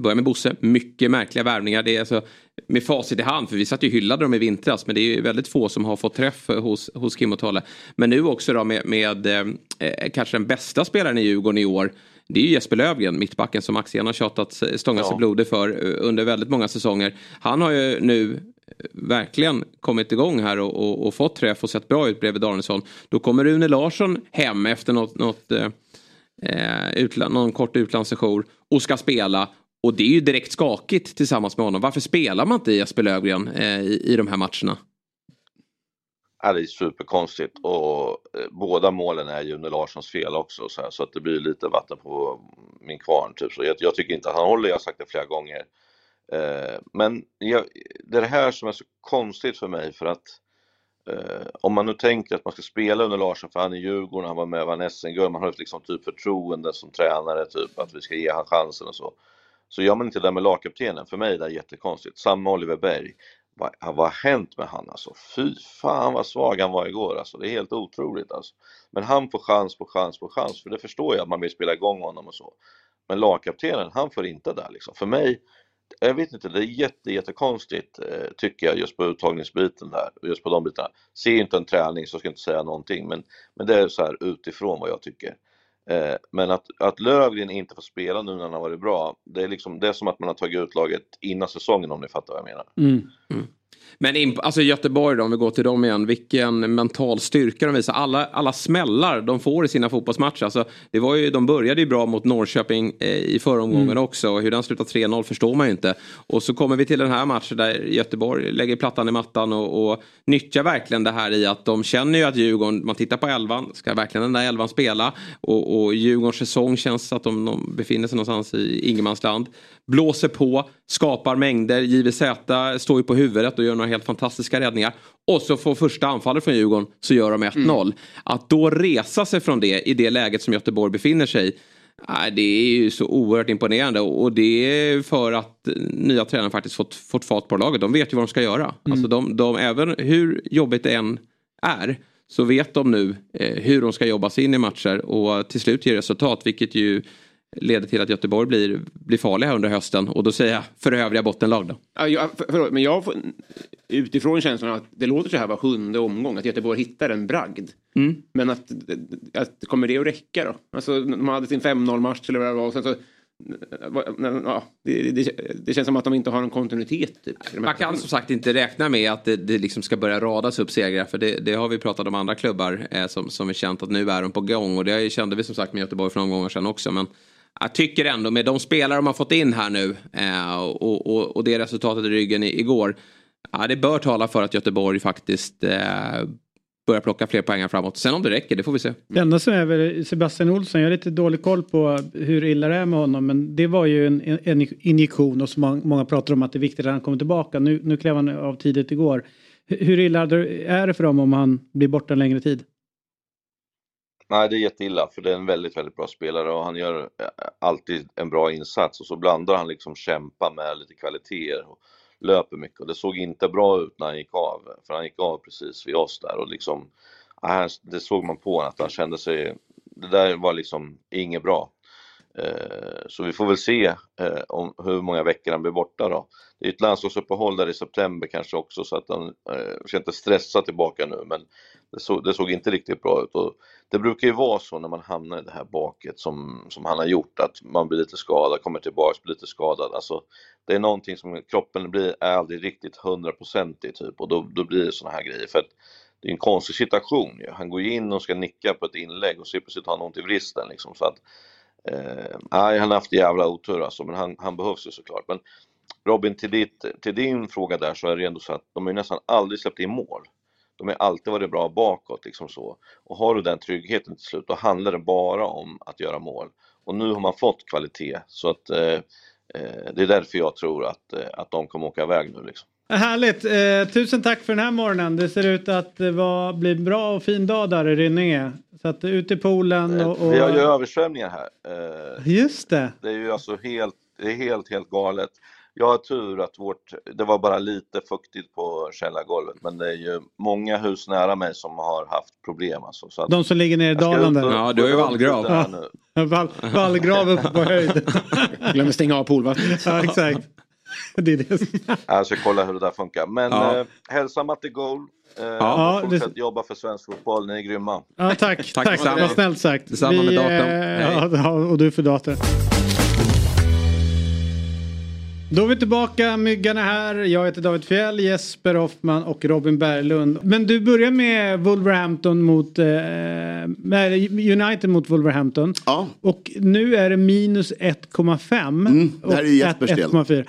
börja med Bosse, mycket märkliga värvningar. Det är alltså med facit i hand, för vi satt ju hyllade dem i vintras. Men det är ju väldigt få som har fått träff hos, hos Kim och Tolle. Men nu också då med, med eh, kanske den bästa spelaren i Djurgården i år. Det är ju Jesper Lövgren, mittbacken som Axén har tjatat eh, stångat sig Ja. blodig för eh, under väldigt många säsonger. Han har ju nu eh, verkligen kommit igång här och, och, och fått träff och sett bra ut bredvid Danielsson. Då kommer Rune Larsson hem efter något, något eh, eh, utland, någon kort utlandssejour och ska spela. Och det är ju direkt skakigt tillsammans med honom. Varför spelar man inte Jesper Löfgren eh, i, i de här matcherna? Ja, det är superkonstigt och eh, båda målen är ju under Larssons fel också så, här, så att det blir lite vatten på min kvarn. Typ. Så jag, jag tycker inte att han håller, jag har sagt det flera gånger. Eh, men jag, det är det här som är så konstigt för mig för att eh, om man nu tänker att man ska spela under Larsson för han är Djurgården, han var med och vann SM-guld, man har ett liksom typ förtroende som tränare, typ att vi ska ge han chansen och så. Så gör man inte det där med lagkaptenen, för mig är det jättekonstigt. Samma Oliver Berg. Vad, vad har hänt med han alltså? Fy fan vad svag han var igår alltså. Det är helt otroligt alltså. Men han får chans på chans på chans, för det förstår jag att man vill spela igång honom och så. Men lagkaptenen, han får inte där liksom. För mig, jag vet inte, det är jätte, jättekonstigt eh, tycker jag just på uttagningsbiten där, just på de bitarna. Ser inte en träning så ska jag inte säga någonting, men, men det är så här utifrån vad jag tycker. Eh, men att, att Lövgren inte får spela nu när han har varit bra, det är liksom, det är som att man har tagit ut laget innan säsongen om ni fattar vad jag menar. Mm. Men in, alltså Göteborg då, om vi går till dem igen. Vilken mental styrka de visar. Alla, alla smällar de får i sina fotbollsmatcher. Alltså, det var ju, de började ju bra mot Norrköping eh, i förra omgången Mm. också. Hur den slutar 3-0 förstår man ju inte. Och så kommer vi till den här matchen där Göteborg lägger plattan i mattan och, och nyttjar verkligen det här i att de känner ju att Djurgården, man tittar på elvan, ska verkligen den där elvan spela? Och, och Djurgårdens säsong känns att de, de befinner sig någonstans i ingenmansland. Blåser på, skapar mängder, JVZ står ju på huvudet och gör några helt fantastiska räddningar. Och så får första anfallet från Djurgården så gör de 1-0. Att då resa sig från det i det läget som Göteborg befinner sig i. Det är ju så oerhört imponerande och det är för att nya tränaren faktiskt fått, fått fart på laget. De vet ju vad de ska göra. Alltså de, de, även hur jobbigt det än är så vet de nu eh, hur de ska jobba sig in i matcher och till slut ger resultat vilket ju leder till att Göteborg blir, blir farliga under hösten och då säger jag för övriga bottenlag då. Ja, jag, för, förlåt, men jag får utifrån känslan att det låter så här var sjunde omgång, att Göteborg hittar en bragd. Mm. Men att, att kommer det att räcka då? Alltså, de hade sin 5-0 match eller vad det var. Och sen så, ja, det, det, det känns som att de inte har en kontinuitet. Typ, Man kan som sagt inte räkna med att det, det liksom ska börja radas upp segrar för det, har vi pratat om andra klubbar eh, som, som är känt att nu är de på gång och det kände vi som sagt med Göteborg för några gånger sedan också. Men jag tycker ändå med de spelare de har fått in här nu eh, och, och, och det resultatet i ryggen i, igår. Ja, det bör tala för att Göteborg faktiskt eh, börjar plocka fler poäng framåt. Sen om det räcker, det får vi se. Det enda som är väl Sebastian Olsson, jag har lite dålig koll på hur illa det är med honom men det var ju en, en injektion och så många, pratar om att det är viktigt att han kommer tillbaka. Nu, nu klev han av tidigt igår. Hur illa är det för dem om han blir borta en längre tid? Nej, det är jätteilla för det är en väldigt, väldigt bra spelare och han gör eh, alltid en bra insats och så blandar han liksom kämpa med lite kvaliteter och löper mycket och det såg inte bra ut när han gick av, för han gick av precis vid oss där och liksom, äh, det såg man på honom att han kände sig, det där var liksom inget bra. Eh, så vi får väl se eh, om hur många veckor han blir borta då. Det är ett landslagsuppehåll där i september kanske också så att han eh, ska inte stressa tillbaka nu men det såg, det såg inte riktigt bra ut. Och det brukar ju vara så när man hamnar i det här baket som, som han har gjort att man blir lite skadad, kommer tillbaks, blir lite skadad. Alltså, det är någonting som kroppen blir är aldrig riktigt hundraprocentig typ och då, då blir det såna här grejer. För att det är en konstig situation ju. Han går ju in och ska nicka på ett inlägg och så plötsligt har han ont i vristen liksom. Så att, eh, nej, han har haft jävla otur alltså, men han, han behövs ju såklart. Men Robin, till, ditt, till din fråga där så är det ändå så att de har ju nästan aldrig släppt in mål. De har alltid varit bra bakåt liksom så. Och har du den tryggheten till slut, då handlar det bara om att göra mål. Och nu har man fått kvalitet, så att eh, eh det är därför jag tror att, eh, att de kommer åka iväg nu liksom. Härligt! Eh, tusen tack för den här morgonen. Det ser ut att det var, blir en bra och fin dag där i Rynninge. Så att ut i poolen och... och... Vi har ju översvämningar här. Eh, Just det. Det är ju alltså helt, det är helt, helt galet. Jag har tur att vårt, det var bara lite fuktigt på källargolvet men det är ju många hus nära mig som har haft problem alltså. Så att De som ligger nere i Dalen där. Ja, du har ju vallgrav. Vall, vallgrav uppe på höjd. Glömmer stänga av poolvattnet. ja, exakt. Det är det. Jag ska kolla hur det där funkar. Men Ja. eh, hälsa Matte Goal. Eh, Ja, och fortsätt det- jobba för svensk fotboll, ni är grymma. Ja, tack. Tack tack. Vad snällt sagt. Detsamma med datorn. eh, ja, och du för datorn. Då är vi tillbaka, myggarna här. Jag heter David Fjell, Jesper Hoffman och Robin Berglund. Men du börjar med Wolverhampton mot... Eh, nej, United mot Wolverhampton. Ja. Och nu är det minus 1,5. Mm, det här är Jespers del. 1,4.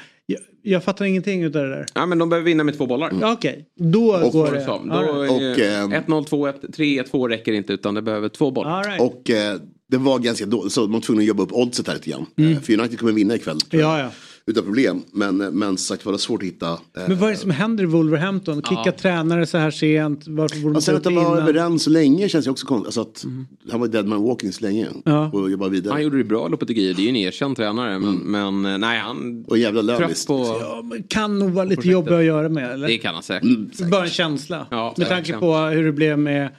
Jag, fattar ingenting utav det där. Ja, men de behöver vinna med två bollar. Ja, Okej, då Och- går det? All Då right. Och, är eh, 1-0, 2-1, 3-2 räcker inte utan det behöver två bollar. All right. Och eh, det var ganska dåligt, så de var tvungna att jobba upp oddset här lite grann. Eh, För United kommer vinna ikväll. tror jag. Mm. Ja, ja. Utan problem. Men, men sagt var det svårt att hitta. Eh, Men vad är det som händer i Wolverhampton? Kicka tränare så här sent? Varför borde de och sen inte att de var överens så länge känns ju också konstigt. Alltså att han var dead man walking så länge. Ja. Och jobbade vidare. Han gjorde det bra Lopetegui, det är ju en erkänd tränare. Men, men eh, nej, han Och jävla visst. på... Ja, kan nog vara lite jobbig att göra med eller? Det kan han säkert. Bara en känsla. Ja, med tanke på hur det blev med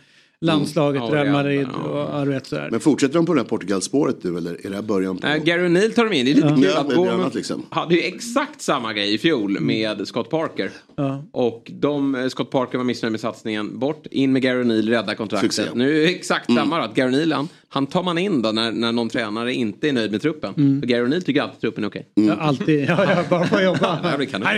landslaget, Mm. Real Ja, Madrid ja. och ja, du vet sådär. Men fortsätter de på det här Portugal-spåret nu eller är det här början på? Nej, Gary O'Neill tar de in. Det är lite Ja. kul Ja, att det blir annat Bournemouth liksom. hade ju exakt samma grej i fjol med Scott Parker. Ja. Och de, eh, Scott Parker var missnöjd med satsningen. Bort, in med Gary O'Neill, rädda kontraktet. Succé. Nu är det exakt samma då. Att Gary O'Neill, han, han tar man in då när, när någon tränare inte är nöjd med truppen. Mm. För Gary O'Neill tycker alltid truppen är okej. Ja, alltid, ja, ja, bara få jobba. Det här blir kanon.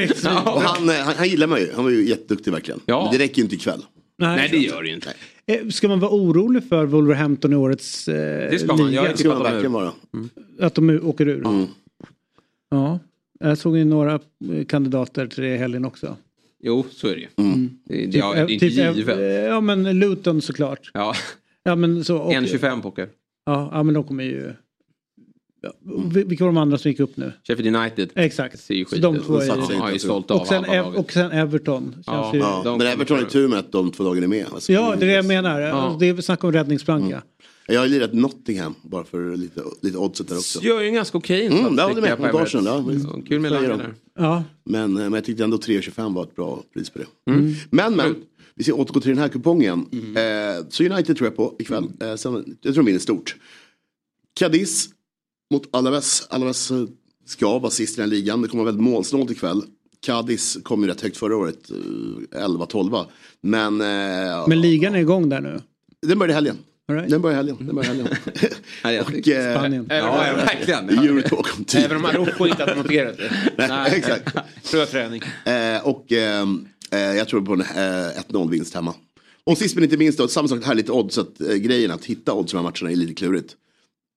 Han, eh, han, han gillar man ju, han var ju jätteduktig verkligen. Ja. Men det räcker ju inte ikväll. Nej, det gör det ju inte. Eh, Ska man vara orolig för Wolverhampton i årets eh, Det ska man. Jag liga? Det ska man verkligen vara. Att de åker ur? Mm. Ja. Jag såg ju några eh, kandidater till det i helgen också. Jo, så är det ju. Mm. Det, det, ja, det är inte typ, eh, givet. Ja men Luton såklart. Ja, Ja men så. och- 1,25 poker. Ja, ja men de kommer ju. Vilka var de andra som gick upp nu? Sheffield United. Exakt. Ser ju de två är De ju- har ju sålt av Och sen, Ev- och sen Everton. Känns Ja. ju... Ja, de men Everton har tur med att de två dagarna är med. Alltså, Ja, det är det jag menar. Ja. Det är snack om räddningsplanka. Jag har lirat Nottingham bara för lite, lite oddset där också. Gör ju en ganska okej insats. Mm, det håller tycker med. Mot Arsenal, ja. Kul med Säger Lange de. där. Ja. Men, eh, men jag tyckte ändå 3,25 var ett bra pris på det. Mm. Men men, vi ska återgå till den här kupongen. Eh, så United tror jag på ikväll. Eh, sen, jag tror de vinner stort. Cadiz mot Alaves. Alaves eh, ska vara sist i den ligan. Det kommer vara väldigt målsnålt ikväll. Cadiz kom ju rätt högt förra året, eh, 11-12. Men, eh, Men ligan är igång där nu. den började i helgen. Right. Den börjar i helgen. Den börjar helgen. Och, eh, Spanien. Ja, ja, verkligen. Eurotalk om tid. Även om Marocko inte hade noterat det. Nej, exakt. Tror träning. Eh, och ehm, eh, jag tror på en eh, 1-0 vinst hemma. Och sist men inte minst då, samma sak här lite odds, att eh, grejen att hitta odds i de här matcherna är lite klurigt.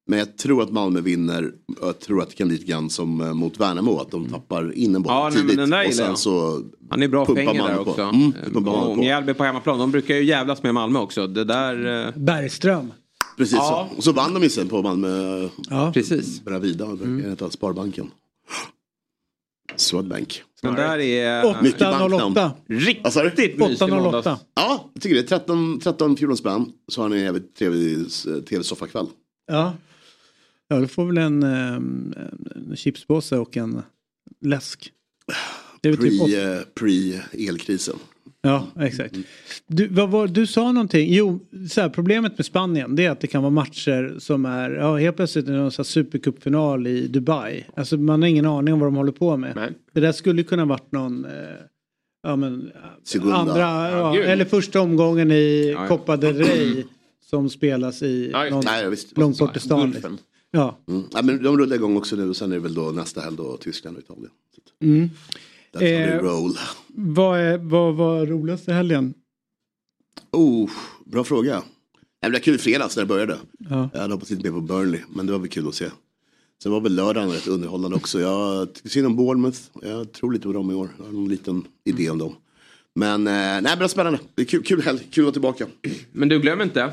Men jag tror att Malmö vinner, jag tror att det kan bli lite grann som eh, mot Värnamo, att de tappar in en boll Ja, nej, tidigt. där och sen så Han är bra pumpar pengar Malmö där på. också. Mm, och på. Mjällby på hemmaplan, de brukar ju jävlas med Malmö också. Det där... eh, Bergström. Precis Ja. så. Och så vann de ju sen på Malmö, Ja. Precis. Bravida, mm. heta Sparbanken. Swedbank. Den där är... Mycket banknamn. 808. Vad sa du? Riktigt mysig 808. måndags. Ja, jag tycker det. 13, 13 14 spänn. Så har ni en jävligt trevlig eh, tv-soffakväll. Ja. Ja, du får väl en, ehm, en chipspåse och en läsk. Det är väl typ Pre, eh, pre-elkrisen. Ja, exakt. Du, vad var, du sa någonting. Jo, så här, problemet med Spanien det är att det kan vara matcher som är, ja helt plötsligt är det någon supercupfinal i Dubai. Alltså man har ingen aning om vad de håller på med. Nej. Det där skulle kunna varit någon, eh, ja men, Segunda. andra, ja, gud. eller första omgången i Ja, ja. Copa del Rey som spelas i Ja, någon Nej, långt bort i stan. Ja. Mm. Ja, men de rullar igång också nu och sen är det väl då nästa helg då Tyskland och Italien. Mm. That's Eh, roll. Vad, är, vad var roligast i helgen? Oh, bra fråga. Det var kul i fredags när det började. Ja. Jag hade hoppats lite mer på Burnley, men det var väl kul att se. Sen var väl lördagen rätt underhållande också. Jag tycker synd om Bournemouth. Jag tror lite på dem i år. Jag har någon liten idé om dem. Men eh, nej, men det var spännande. Det är kul, kul helg, kul att vara tillbaka. Men du, glöm inte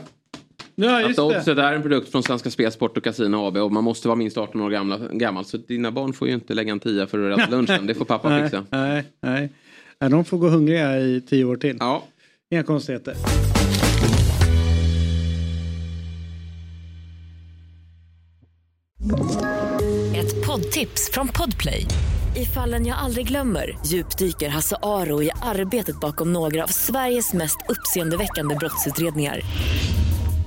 Ja, att just det. Oddset är en produkt från Svenska Spel, Sport och Casino AB och man måste vara minst 18 år gamla, gammal. Så dina barn får ju inte lägga en tia för att rädda lunchen. Det får pappa nej, fixa. Nej, nej. nej. De får gå hungriga i tio år till. Ja. Inga konstigheter. Ett poddtips från Podplay. I fallen jag aldrig glömmer djupdyker Hasse Aro i arbetet bakom några av Sveriges mest uppseendeväckande brottsutredningar.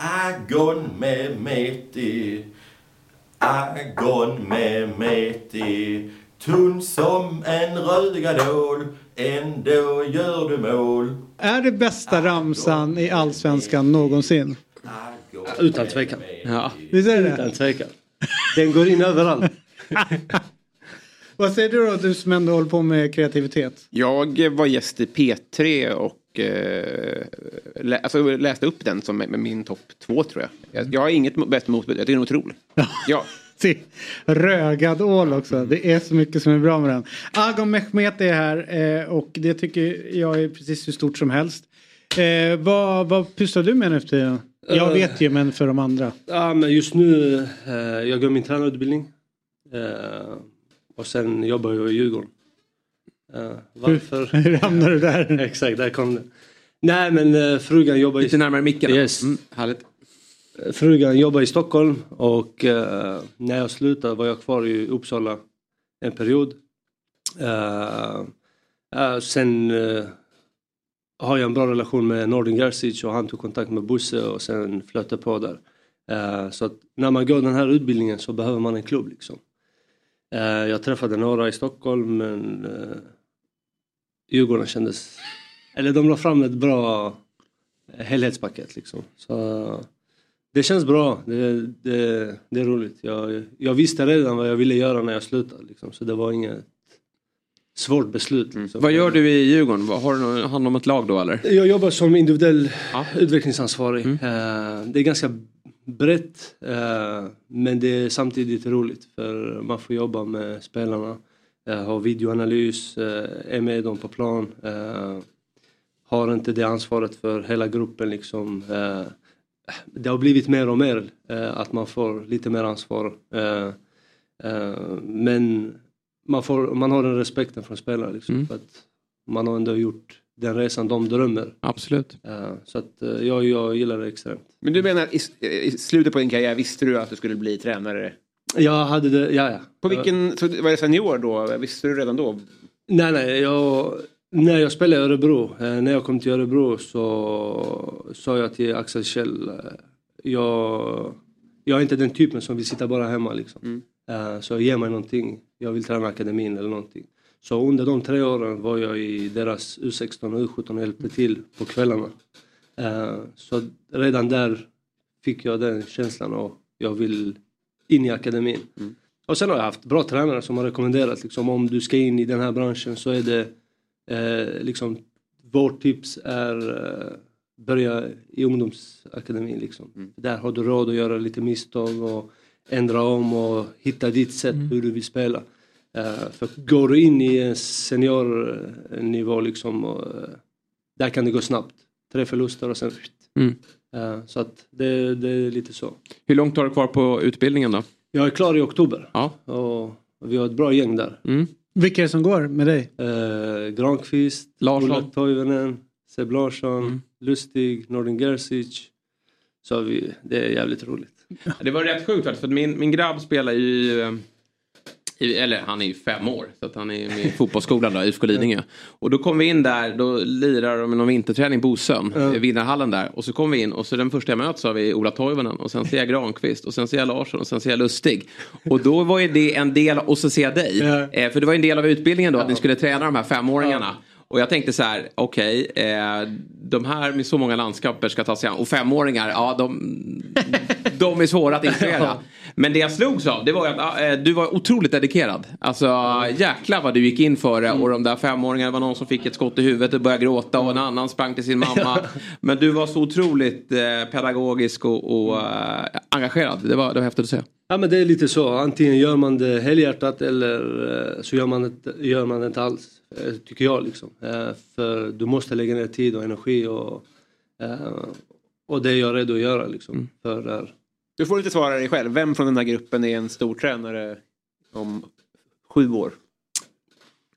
Agon med meti, agon med meti. Tunn som en rögadål, ändå gör du mål. Är det bästa ramsan i allsvenskan någonsin? Utan tvekan. Ja. Visst är det Utan tvekan. Den går in överallt. Vad säger du då, du som ändå håller på med kreativitet? Jag var gäst i P3 och eh, lä alltså, läste upp den som med min topp två tror jag. Jag, jag har inget bäst motbud, jag tycker den är otrolig. Ja. Se, Rögad ål också. Det är så mycket som är bra med den. Agon Mehmet är här eh, och det tycker jag är precis hur stort som helst. Eh, vad, vad pysslar du med nu efter tiden? Jag vet ju men för de andra. Ja, men just nu, eh, jag går min tränarutbildning. Eh, och sen jobbar jag i Djurgården. Eh, varför? Hur hamnade du där? Exakt, där kom det. Nej men eh, frugan jobbar i... Lite närmare micken. Yes. Mm, härligt. Eh, Frugan jobbar i Stockholm och eh, när jag slutade var jag kvar i Uppsala en period. Eh, eh, sen eh, har jag en bra relation med Nordin Gerzic och han tog kontakt med Bosse och sen flöt det på där. Så att när man går den här utbildningen så behöver man en klubb liksom. Jag träffade några i Stockholm men Djurgården kändes... Eller de la fram ett bra helhetspaket liksom. Så det känns bra. Det, det, det är roligt. Jag, jag visste redan vad jag ville göra när jag slutade. Liksom. Så det var inget svårt beslut. Liksom. Vad gör du i Djurgården? Har du hand om ett lag då eller? Jag jobbar som individuell utvecklingsansvarig. Eh, det är ganska brett eh, men det är samtidigt roligt för man får jobba med spelarna. Eh, ha videoanalys, eh, är med dem på plan. Eh, har inte det ansvaret för hela gruppen liksom. Det har blivit mer och mer att man får lite mer ansvar. Men man, får, man har den respekten från spelarna liksom, för att man har ändå gjort den resan de drömmer. Absolut. Så att jag, jag gillar det extremt. Men du menar i, i slutet på din karriär visste du att du skulle bli tränare? Jag hade det, ja ja. På vilken, så var det senior då? Visste du redan då? Nej nej, jag, när jag spelade i Örebro, eh, när jag kom till Örebro så sa jag till Axel Kjell, eh, jag, jag är inte den typen som vill sitta bara hemma liksom. Eh, Så ge mig någonting, jag vill träna akademin eller någonting. Så under de tre åren var jag i deras U16 och U17 och hjälpte till på kvällarna. Så redan där fick jag den känslan och jag vill in i akademin. Och sen har jag haft bra tränare som har rekommenderat liksom om du ska in i den här branschen så är det eh, liksom vårt tips är eh, börja i ungdomsakademin liksom. Där har du råd att göra lite misstag och ändra om och hitta ditt sätt hur du vill spela. Eh, för går du in i en seniornivå liksom och, eh, där kan det gå snabbt. Tre förluster och sen Mm. Eh, Så att det, det är lite så. Hur långt har du kvar på utbildningen då? Jag är klar i oktober. Ja. Och vi har ett bra gäng där. Mm. Vilka är det som går med dig? Eh, Granqvist. Ola Toivonen, Seb Larsson, Lustig, Nordin Gerzic. Så vi, det är jävligt roligt. Det var rätt sjukt faktiskt, för min, min grabb spelar ju... eh, I, eller han är ju fem år, så att han är med i fotbollsskolan då, IFK Lidingö. Och då kom vi in där, då lirar de med någon vinterträning, Bosön, Ja. i vinnarhallen där. Och så kom vi in och så den första jag möts har vi Ola Toivonen och sen ser jag Granqvist och sen ser jag Larsson och sen ser jag Lustig. Och då var ju det en del, och så ser jag dig. Eh, för det var ju en del av utbildningen då, att ni skulle träna de här femåringarna. Och jag tänkte så här, okej, eh, de här med så många landskaper ska ta sig an. Och femåringar, ja de, de är svåra att inspirera. Men det jag slogs av, det var att eh, du var otroligt dedikerad. Alltså jäklar vad du gick in för det. Och de där femåringarna var någon som fick ett skott i huvudet och började gråta och en annan sprang till sin mamma. Men du var så otroligt eh, pedagogisk och, och eh, engagerad. Det var, det var häftigt att se. Ja men det är lite så. Antingen gör man det helhjärtat eller eh, så gör man det, gör man det inte alls. Eh, Tycker jag liksom. Eh, För du måste lägga ner tid och energi och, eh, och det är jag redo att göra liksom. För det här. Du får lite svara dig själv. Vem från den här gruppen är en stor tränare om sju år?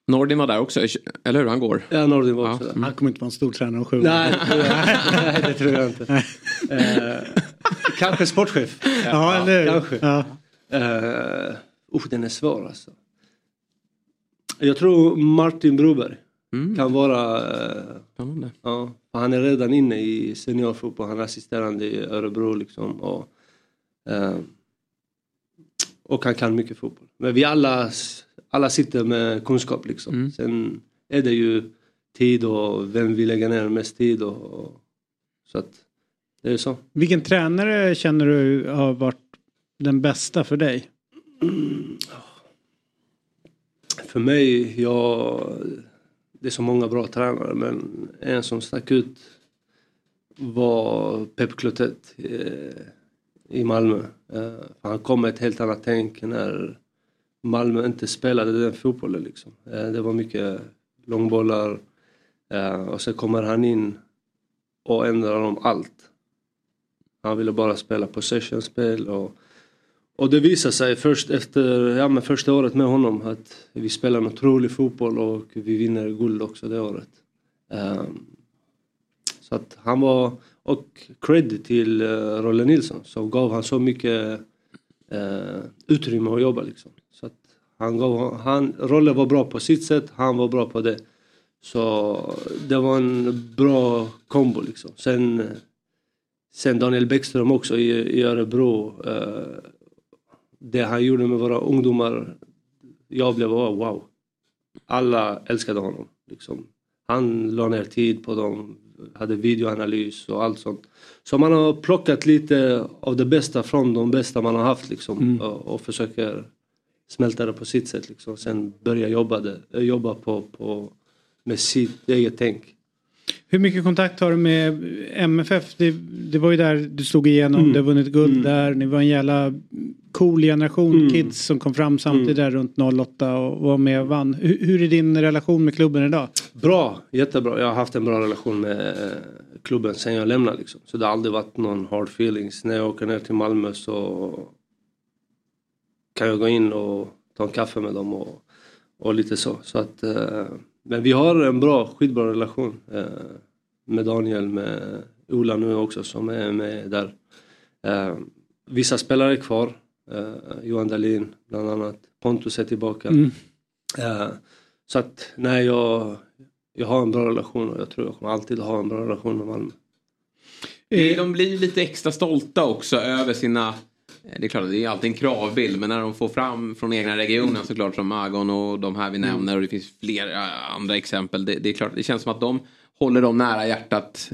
Nordin var där också, eller hur? Han går. Ja, Nordin var också där. Han kommer inte vara en stor tränare om sju år. nej, det tror jag inte. Eh, kanske sportchef. Ja, eller hur? Kanske. Ja. Uh, den är svår alltså. Jag tror Martin Broberg kan vara... eh, ja, för han är redan inne i seniorfotboll. Han är assisterande i Örebro liksom. Och, eh, och han kan mycket fotboll. Men vi alla, alla sitter med kunskap liksom. Sen är det ju tid och vem vill lägga ner mest tid och, och så att det är så. Vilken tränare känner du har varit den bästa för dig? För mig, jag, det är så många bra tränare men en som stack ut var Pep Clotet eh, i Malmö. Eh, han kom med ett helt annat tänk när Malmö inte spelade den fotbollen. Liksom. Eh, det var mycket långbollar och så kommer han in och ändrar om allt. Han ville bara spela possession-spel och, och det visade sig först efter ja, men första året med honom att vi spelar en otrolig fotboll och vi vinner guld också det året. Um, så att han var, och cred till uh, Rolle Nilsson som gav han så mycket uh, utrymme att jobba liksom. Så att han gav, han, Rolle var bra på sitt sätt, han var bra på det. Så det var en bra kombo liksom. Sen, sen Daniel Bäckström också i, i Örebro. Uh, det han gjorde med våra ungdomar. Jag blev wow. Alla älskade honom. Liksom. Han la ner tid på dem, hade videoanalys och allt sånt. Så man har plockat lite av det bästa från de bästa man har haft liksom. Mm. Och, och försöker smälta det på sitt sätt liksom. Sen börja jobba, det, jobba på, på, med sitt eget tänk. Hur mycket kontakt har du med MFF? Det, det var ju där du slog igenom, Mm. du har vunnit guld Mm. där. Ni var en jävla cool generation Mm. kids som kom fram samtidigt där runt 08 och var med och vann. Hur, hur är din relation med klubben idag? Bra, jättebra. Jag har haft en bra relation med eh, klubben sen jag lämnade liksom. Så det har aldrig varit någon hard feelings. När jag åker ner till Malmö så kan jag gå in och ta en kaffe med dem och, och lite så. så att, eh, men vi har en bra, skitbra relation eh, med Daniel, med Ola nu också som är med där. Eh, vissa spelare är kvar. Eh, Johan Dahlin bland annat. Pontus är tillbaka. Mm. Eh, så att nej, jag, jag har en bra relation och jag tror jag kommer alltid ha en bra relation med Malmö. Eh, De blir lite extra stolta också över sina det är klart, det är alltid en kravbild men när de får fram från egna regionen såklart som Agon och de här vi Mm. nämner och det finns fler eh, andra exempel. Det, det är klart, det känns som att de håller dem nära hjärtat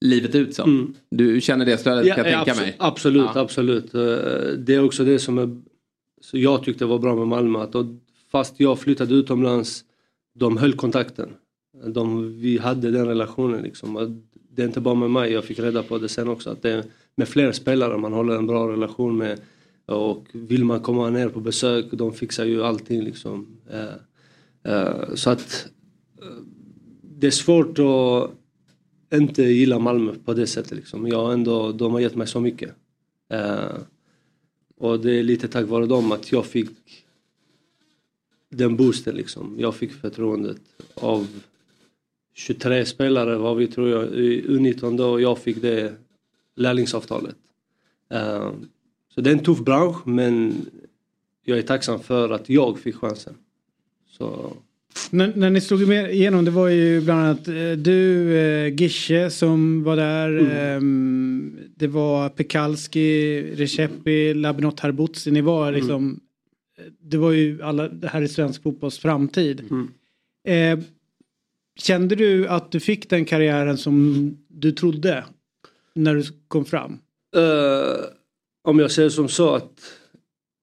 livet ut så. Mm. Du känner det stödet kan jag ja, tänka abso- mig. Absolut, Ja. absolut. Eh, Det är också det som är, jag tyckte var bra med Malmö. Att fast jag flyttade utomlands, de höll kontakten. De, vi hade den relationen liksom. Det är inte bara med mig, jag fick reda på det sen också. Att det med fler spelare man håller en bra relation med. Och vill man komma ner på besök, de fixar ju allting liksom. Eh, eh, så att eh, det är svårt att inte gilla Malmö på det sättet. Liksom. Jag ändå, de har gett mig så mycket. Och det är lite tack vare dem att jag fick den boosten. Liksom. Jag fick förtroendet av 23 spelare var vi tror jag i U19 då jag fick det lärlingsavtalet. Eh, så det är en tuff bransch men jag är tacksam för att jag fick chansen. Så När, när ni slog igenom det var ju bland annat eh, du, eh, Gische som var där. Mm. ehm, det var Pekalski, Recepi, Labinot Harbutsi. Ni var Mm. liksom. Det var ju alla, det här är svensk fotbolls framtid. Mm. Eh, kände du att du fick den karriären som du trodde? När du kom fram? Uh, om jag säger som så att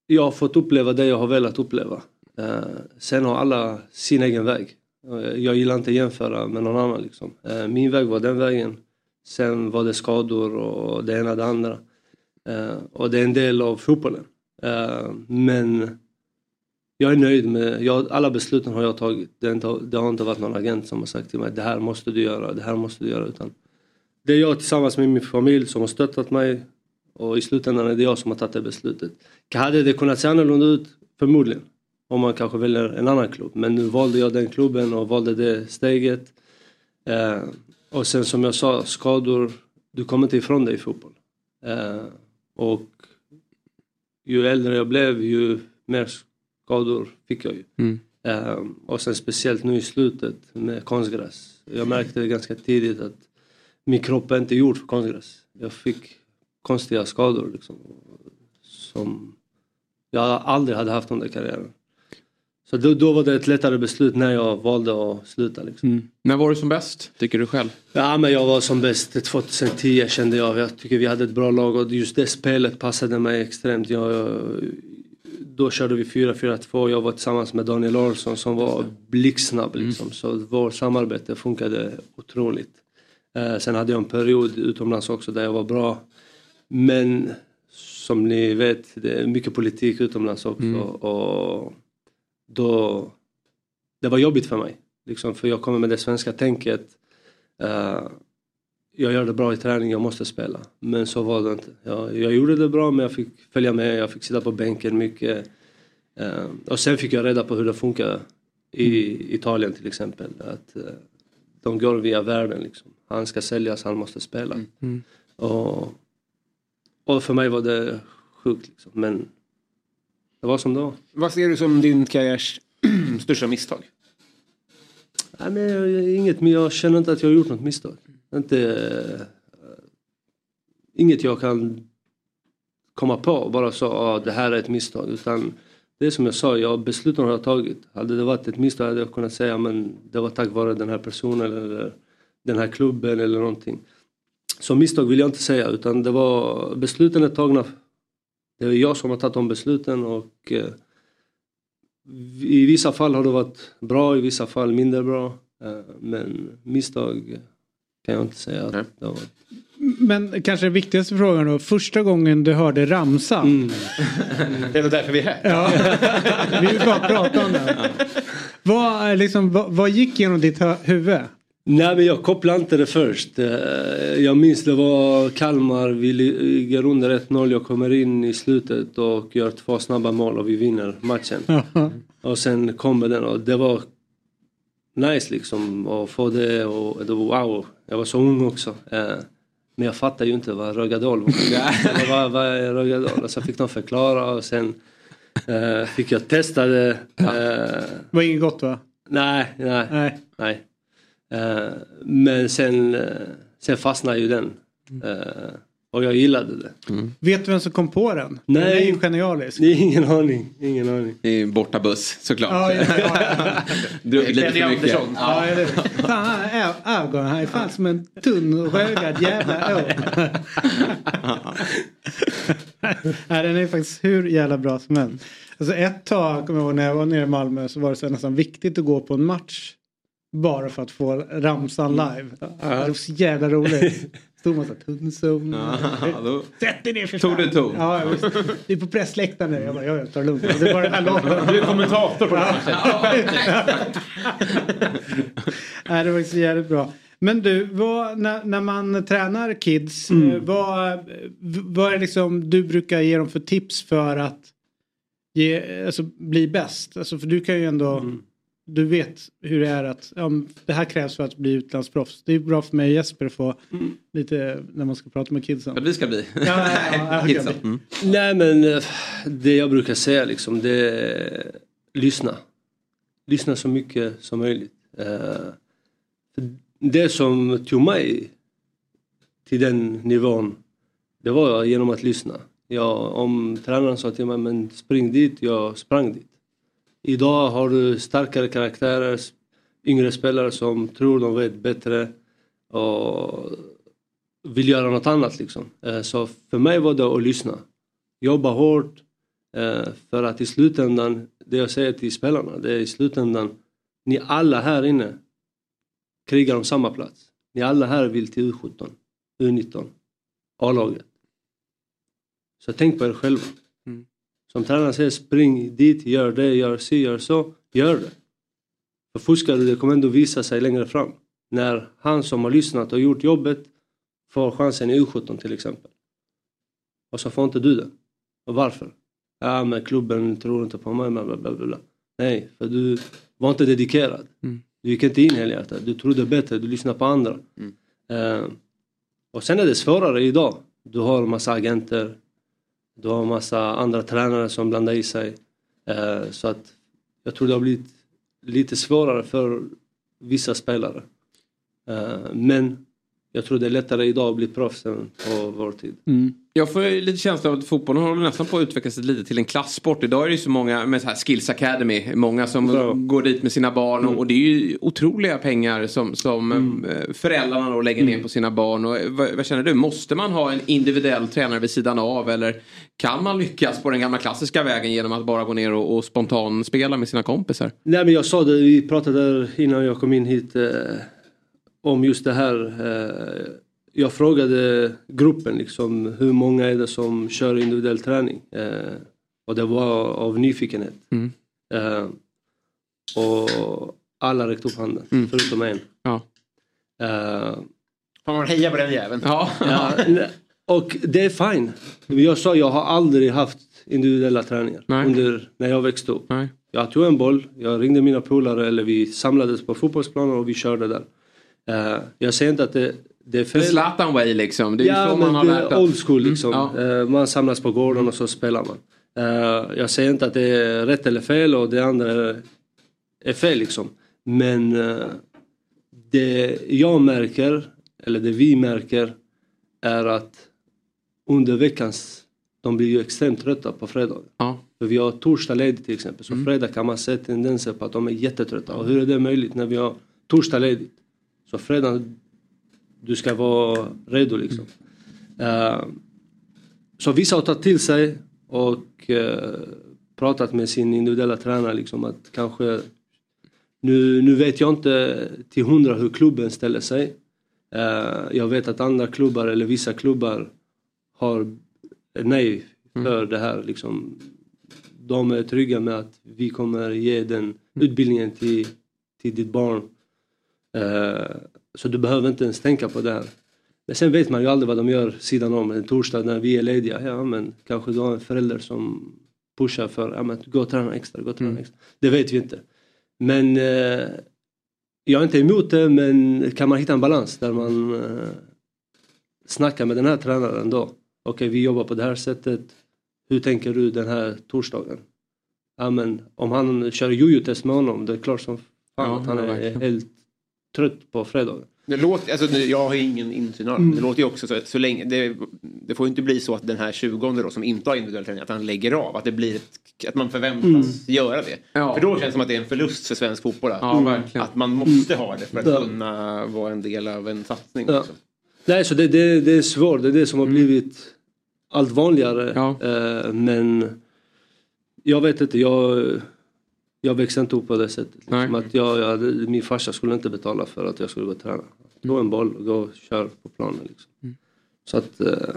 jag har fått uppleva det jag har velat uppleva. Uh, sen har alla sin egen väg. Uh, jag gillar inte att jämföra med någon annan. Liksom. Min väg var den vägen. Sen var det skador och det ena och det andra. Och det är en del av fotbollen. Men jag är nöjd med, jag, alla besluten har jag tagit. Det, inte, det har inte varit någon agent som har sagt till mig det här måste du göra, det här måste du göra. Utan det är jag tillsammans med min familj som har stöttat mig och i slutändan är det jag som har tagit det beslutet. Hade det kunnat se annorlunda ut? Förmodligen. Om man kanske väljer en annan klubb. Men nu valde jag den klubben och valde det steget. Eh, och sen som jag sa, skador, du kommer inte ifrån det i fotboll. Eh, och ju äldre jag blev ju mer skador fick jag ju. Mm. Eh, och sen speciellt nu i slutet med konstgräs. Jag märkte ganska tidigt att min kropp är inte gjord för konstgräs. Jag fick konstiga skador liksom. Som jag aldrig hade haft under karriären. Så då, då var det ett lättare beslut när jag valde att sluta. Liksom. När var du som bäst, tycker du själv? Ja men jag var som bäst 2010 kände jag. Jag tycker vi hade ett bra lag och just det spelet passade mig extremt. Jag, då körde vi 4-4-2. Jag var tillsammans med Daniel Larsson som var blixtsnabb. Liksom. Så vårt samarbete funkade otroligt. Eh, sen hade jag en period utomlands också där jag var bra. Men som ni vet, det är mycket politik utomlands också. Mm. Och då, det var jobbigt för mig. Liksom, för jag kommer med det svenska tänket. Eh, jag gör det bra i träning, jag måste spela. Men så var det inte. Jag, jag gjorde det bra men jag fick följa med, jag fick sitta på bänken mycket. Eh, och sen fick jag reda på hur det funkar i Italien till exempel. Att eh, de går via världen liksom. Han ska säljas, han måste spela. Mm. Och, och för mig var det sjukt liksom. Men det var som det var. Vad ser du som din karriärs största misstag? Nej, men jag, inget, men jag känner inte att jag har gjort något misstag. Inte, eh, inget jag kan komma på bara så ah, det här är ett misstag. Utan det som jag sa, jag besluten har jag tagit. Hade det varit ett misstag hade jag kunnat säga men det var tack vare den här personen eller den här klubben eller någonting. Så misstag vill jag inte säga utan det var besluten är tagna. Det är jag som har tagit de besluten och eh, i vissa fall har det varit bra, i vissa fall mindre bra. Eh, Men misstag kan jag inte säga att det har varit. Men kanske den viktigaste frågan då. Första gången du hörde ramsan. Det är väl därför vi är här. Ja, vi vill bara prata om det. Vad, är liksom, vad, vad gick genom ditt huvud? Nej men jag kopplade inte det först. Eh, Jag minns det var Kalmar, vi ligger under 1-0, jag kommer in i slutet och gör två snabba mål och vi vinner matchen. Och sen kommer den och det var nice liksom att få det och det var wow. Jag var så ung också. Eh, Men jag fattar ju inte vad Rögadal var. vad, vad är Rögadal? Och så fick de förklara och sen eh, fick jag testa det. Eh, var inget gott va? Nej, nej. Nej. nej. Eh, men sen, eh, sen fastnade ju den. Eh, och jag gillade det. Vet du vem som kom på den? Nej. Den är ju genialisk. Det är ingen aning. Ingen aning. Det är en bortabuss såklart. Ja, ja, ja. Druckit lite för mycket. Andersson. Ja, eller, fan, han är ögon. Han är fan som en tunn rögad jävla å. Nej, den är faktiskt hur jävla bra som helst. Alltså ett tag, kommer jag ihåg när jag var nere i Malmö så var det så nästan viktigt att gå på en match. Bara för att få ramsan live. Det var så jävla roligt. Stod man såhär tunnzon. Ja, Sätt dig ner för tog du ton. Ja, visst. Du är på pressläktaren nu. Jag bara, ja, jag tar det lugnt. Det var den här låten. Du är kommentator på den Ja. Nej, det var så jävligt bra. Men du, vad, när, när man tränar kids, Mm. eh, vad, vad är liksom du brukar ge dem för tips för att ge, alltså, bli bäst? Alltså, för du kan ju ändå, Mm. Du vet hur det är att ja, det här krävs för att bli utlandsproffs. Det är bra för mig och Jesper att få lite när man ska prata med kidsen. För att vi ska bli. Ja, ja, ja. Kidsen. Mm. Nej men eh, det jag brukar säga liksom det är lyssna. Lyssna så mycket som möjligt. Eh, Det som tog mig till den nivån det var genom att lyssna. Jag, om tränaren sa till mig men spring dit, jag sprang dit. Idag har du starkare karaktärer, yngre spelare som tror de vet bättre och vill göra något annat liksom. Eh, så för mig var det att lyssna. Jobba hårt eh, för att i slutändan, det jag säger till spelarna, det är i slutändan, ni alla här inne krigar om samma plats. Ni alla här vill till U17, U19, A-laget. Så tänk på er själva. Som tränaren säger, spring dit, gör det, gör si, gör så, gör det. För fuskar du, det kommer ändå visa sig längre fram. När han som har lyssnat och gjort jobbet får chansen i U17 till exempel. Och så får inte du det. Och varför? Ja men klubben tror inte på mig, bla bla bla. Nej, för du var inte dedikerad. Du gick inte in helhjärtat, du trodde bättre, du lyssnade på andra. Eh, och sen är det svårare idag. Du har massa agenter, du har massa andra tränare som blandar i sig. Eh, så att jag tror det har blivit lite svårare för vissa spelare. Eh, men jag tror det är lättare idag att bli proffs än på vår tid. Jag får lite känsla av att fotbollen håller nästan på att utvecklas lite till en klasssport. Idag är det ju så många med så här Skills Academy. Många som Bra. går dit med sina barn. Och, och det är ju otroliga pengar som, som eh, föräldrarna då lägger ner på sina barn. Och, eh, vad, vad känner du? Måste man ha en individuell tränare vid sidan av? Eller kan man lyckas på den gamla klassiska vägen genom att bara gå ner och, och spontan spela med sina kompisar? Nej men jag sa det, vi pratade innan jag kom in hit eh, om just det här. Eh, jag frågade gruppen liksom hur många är det som kör individuell träning? Eh, och det var av nyfikenhet. Mm. Eh, och alla räckte upp handen Mm. förutom en. Ja. Eh, Får man heja på den jäveln? Ja. Ja, nej. och det är fine. Jag sa jag har aldrig haft individuella träningar under, när jag växte upp. Jag tog en boll, jag ringde mina polare eller vi samlades på fotbollsplanen och vi körde där. Eh, jag säger inte att det, det är fel. Zlatan way liksom. Det är ja, så man har lärt old school liksom. Mm, Eh, man samlas på gården och så spelar man. Eh, jag säger inte att det är rätt eller fel och det andra är, fel liksom. Men det jag märker, eller det vi märker, är att under veckans, de blir ju extremt trötta på fredagar. Ja. För vi har torsdag ledigt till exempel, Mm. så fredag kan man se tendenser på att de är jättetrötta. Och hur är det möjligt när vi har torsdag ledigt? Så fredag, du ska vara redo liksom. Eh, så vissa har tagit till sig och eh, pratat med sin individuella tränare liksom att kanske nu, nu vet jag inte till hundra hur klubben ställer sig. Eh, jag vet att andra klubbar eller vissa klubbar har nej för det här liksom. De är trygga med att vi kommer ge den utbildningen till, till ditt barn. Eh, så du behöver inte ens tänka på det här. Men sen vet man ju aldrig vad de gör sidan om. En torsdag när vi är lediga, ja men kanske du har en förälder som pushar för, ja men gå och träna extra, gå och träna Mm. extra. Det vet vi inte. Men eh, jag är inte emot det men kan man hitta en balans där man eh, snackar med den här tränaren då. Okej vi jobbar på det här sättet. Hur tänker du den här torsdagen? Ja men om han kör jojo-test med honom, det är klart som fan Ja, att han är verkligen. helt trött på fredagen. Det låter, alltså, jag har ju ingen insyn av det. Mm. Det låter ju också så, så länge, det, det får ju inte bli så att den här 20 då som inte har individuell träning, att han lägger av. Att det blir ett, att man förväntas Mm. göra det. Ja. För då känns det som att det är en förlust för svensk fotboll. Att, Ja, verkligen. att man måste ha det för att Ja. kunna vara en del av en satsning. Ja. Också. Nej, så det, det, det är svårt. Det är det som har blivit allt vanligare. Eh, men jag vet inte, jag, jag växte inte upp på det sättet. Liksom att jag, jag, min farsa skulle inte betala för att jag skulle gå och träna. Ta en boll och gå och köra på planen. Liksom. Så att... Eh,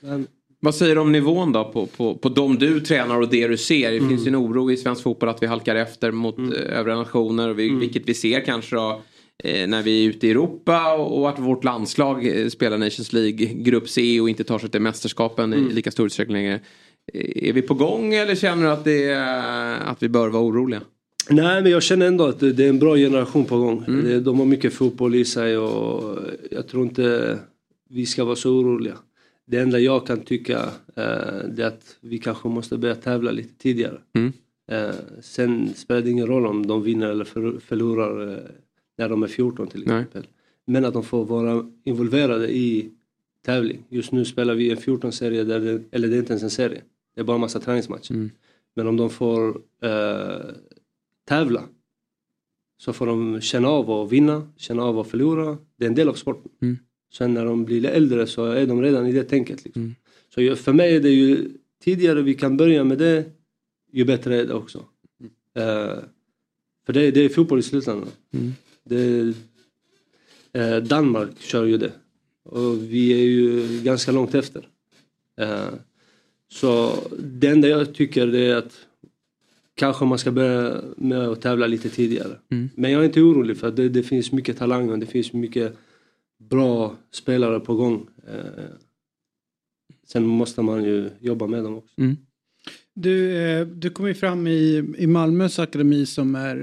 men- Vad säger du om nivån då på, på, på de du tränar och det du ser? Det Mm. finns ju en oro i svensk fotboll att vi halkar efter mot mm. övriga nationer. Vi, Mm. Vilket vi ser kanske då eh, när vi är ute i Europa och, att vårt landslag eh, spelar Nations League Grupp C och inte tar sig till mästerskapen Mm. i lika stor utsträckning längre. Är vi på gång eller känner du att, det är, att vi bör vara oroliga? Nej men jag känner ändå att det är en bra generation på gång. Det- De har mycket fotboll i sig och jag tror inte vi ska vara så oroliga. Det enda jag kan tycka eh, är att vi kanske måste börja tävla lite tidigare. Mm. Eh, sen spelar det ingen roll om de vinner eller för, förlorar eh, när de är 14 till exempel. Men att de får vara involverade i tävling. Just nu spelar vi en 14-serie, där det, eller det är inte ens en serie. Det är bara massa träningsmatcher. Men om de får eh, tävla så får de känna av att vinna, känna av att förlora. Det är en del av sporten. Mm. Sen när de blir äldre så är de redan i det tänket. Liksom. Så jag- för mig är det ju tidigare vi kan börja med det, ju bättre är det också. Eh, för det, det är fotboll i slutändan. Mm. Det, eh, Danmark kör ju det. Och vi är ju ganska långt efter. Så det enda jag tycker det är att kanske man ska börja med att tävla lite tidigare. Mm. Men jag är inte orolig för att det, det finns mycket talang och det finns mycket bra spelare på gång. Eh, sen måste man ju jobba med dem också. Du, eh, du kom ju fram i, i Malmös akademi som är,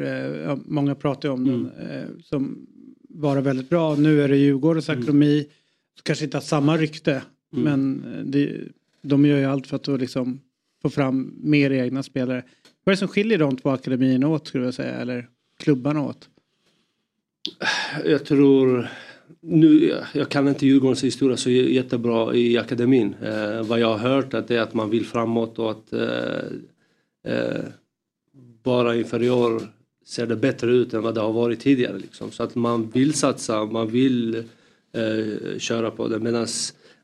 eh, många pratar ju om den, eh, som var väldigt bra. Nu är det Djurgårdens akademi, kanske inte har samma rykte, men eh, det, de gör ju allt för att då liksom få fram mer egna spelare. Vad är det som skiljer de två akademierna åt skulle jag säga, eller klubbarna åt? Jag tror, nu, jag kan inte Djurgårdens historia så jättebra i akademin. Eh, vad jag har hört att det är att man vill framåt och att eh, eh, bara inför i år ser det bättre ut än vad det har varit tidigare. Liksom. Så att man vill satsa, man vill eh, köra på det. Medan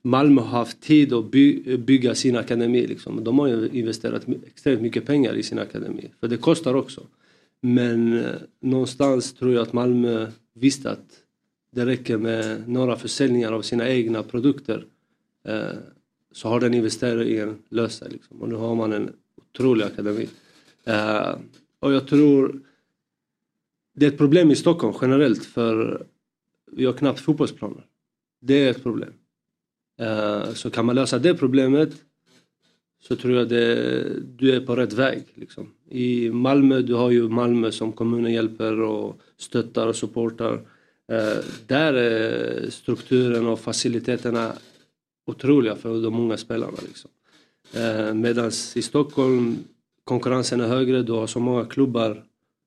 Malmö har haft tid att by, bygga sin akademi. Liksom. De har ju investerat extremt mycket pengar i sin akademi. För det kostar också. Men eh, någonstans tror jag att Malmö visste att det räcker med några försäljningar av sina egna produkter. Eh, så har den investeringen löst sig. Liksom. Och nu har man en otrolig akademi. Eh, och jag tror det är ett problem i Stockholm generellt för vi har knappt fotbollsplaner. Det är ett problem. Eh, så kan man lösa det problemet så tror jag det, du är på rätt väg. Liksom. I Malmö, du har ju Malmö som kommunen hjälper och stöttar och supportar. Eh, där är strukturen och faciliteterna otroliga för de många spelarna. Liksom. Eh, Medan i Stockholm konkurrensen är högre, du har så många klubbar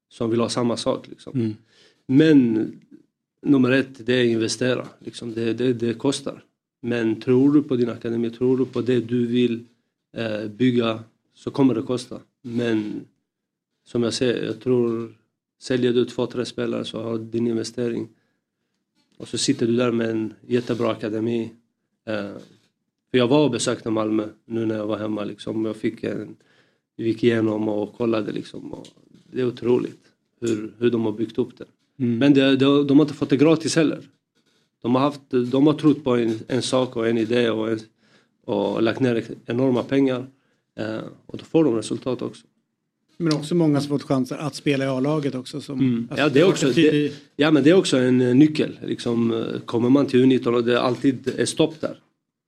som vill ha samma sak. Liksom. Mm. Men nummer ett, det är investera. Liksom. Det, det, det kostar. Men tror du på din akademi, tror du på det du vill eh, bygga så kommer det kosta. Men som jag säger, jag tror säljer du två, tre spelare så har din investering och så sitter du där med en jättebra akademi. Eh, för jag var och besökte Malmö nu när jag var hemma liksom. Jag fick en, gick igenom och kollade liksom. Och det är otroligt hur, hur de har byggt upp det. Mm. Men det, det, de har inte fått det gratis heller. De har, haft, de har trott på en, en sak och en idé och, en, och lagt ner enorma pengar. Eh, och då får de resultat också. Men också många som fått chanser att spela i A-laget också. Som, Mm. alltså, Ja, det är också, det, ja men det är också en eh, nyckel. Liksom, eh, kommer man till U19 och det alltid är stopp där.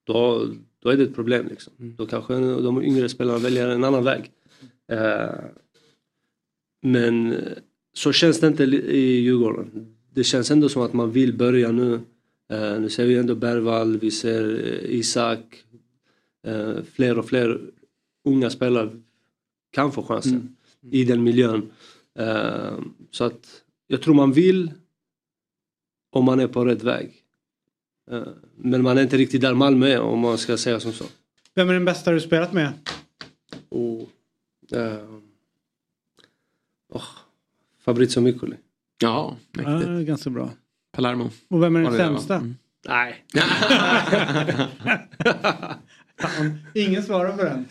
Då, då är det ett problem. Liksom. Då kanske de yngre spelarna väljer en annan väg. Eh, men eh, så känns det inte i Djurgården. Det känns ändå som att man vill börja nu. Eh, nu ser vi ändå Bergvall, vi ser eh, Isak. Eh, fler och fler unga spelare kan få chansen Mm. i den miljön. Eh, så att jag tror man vill om man är på rätt väg. Eh, men man är inte riktigt där Malmö är om man ska säga som så. Vem är den bästa du spelat med? Och, eh, oh, Fabrizio Miccoli. Ja, Ja, ganska bra. Palermo. Och vem är den sämsta? Mm. Nej. Fan, ingen svarar på den.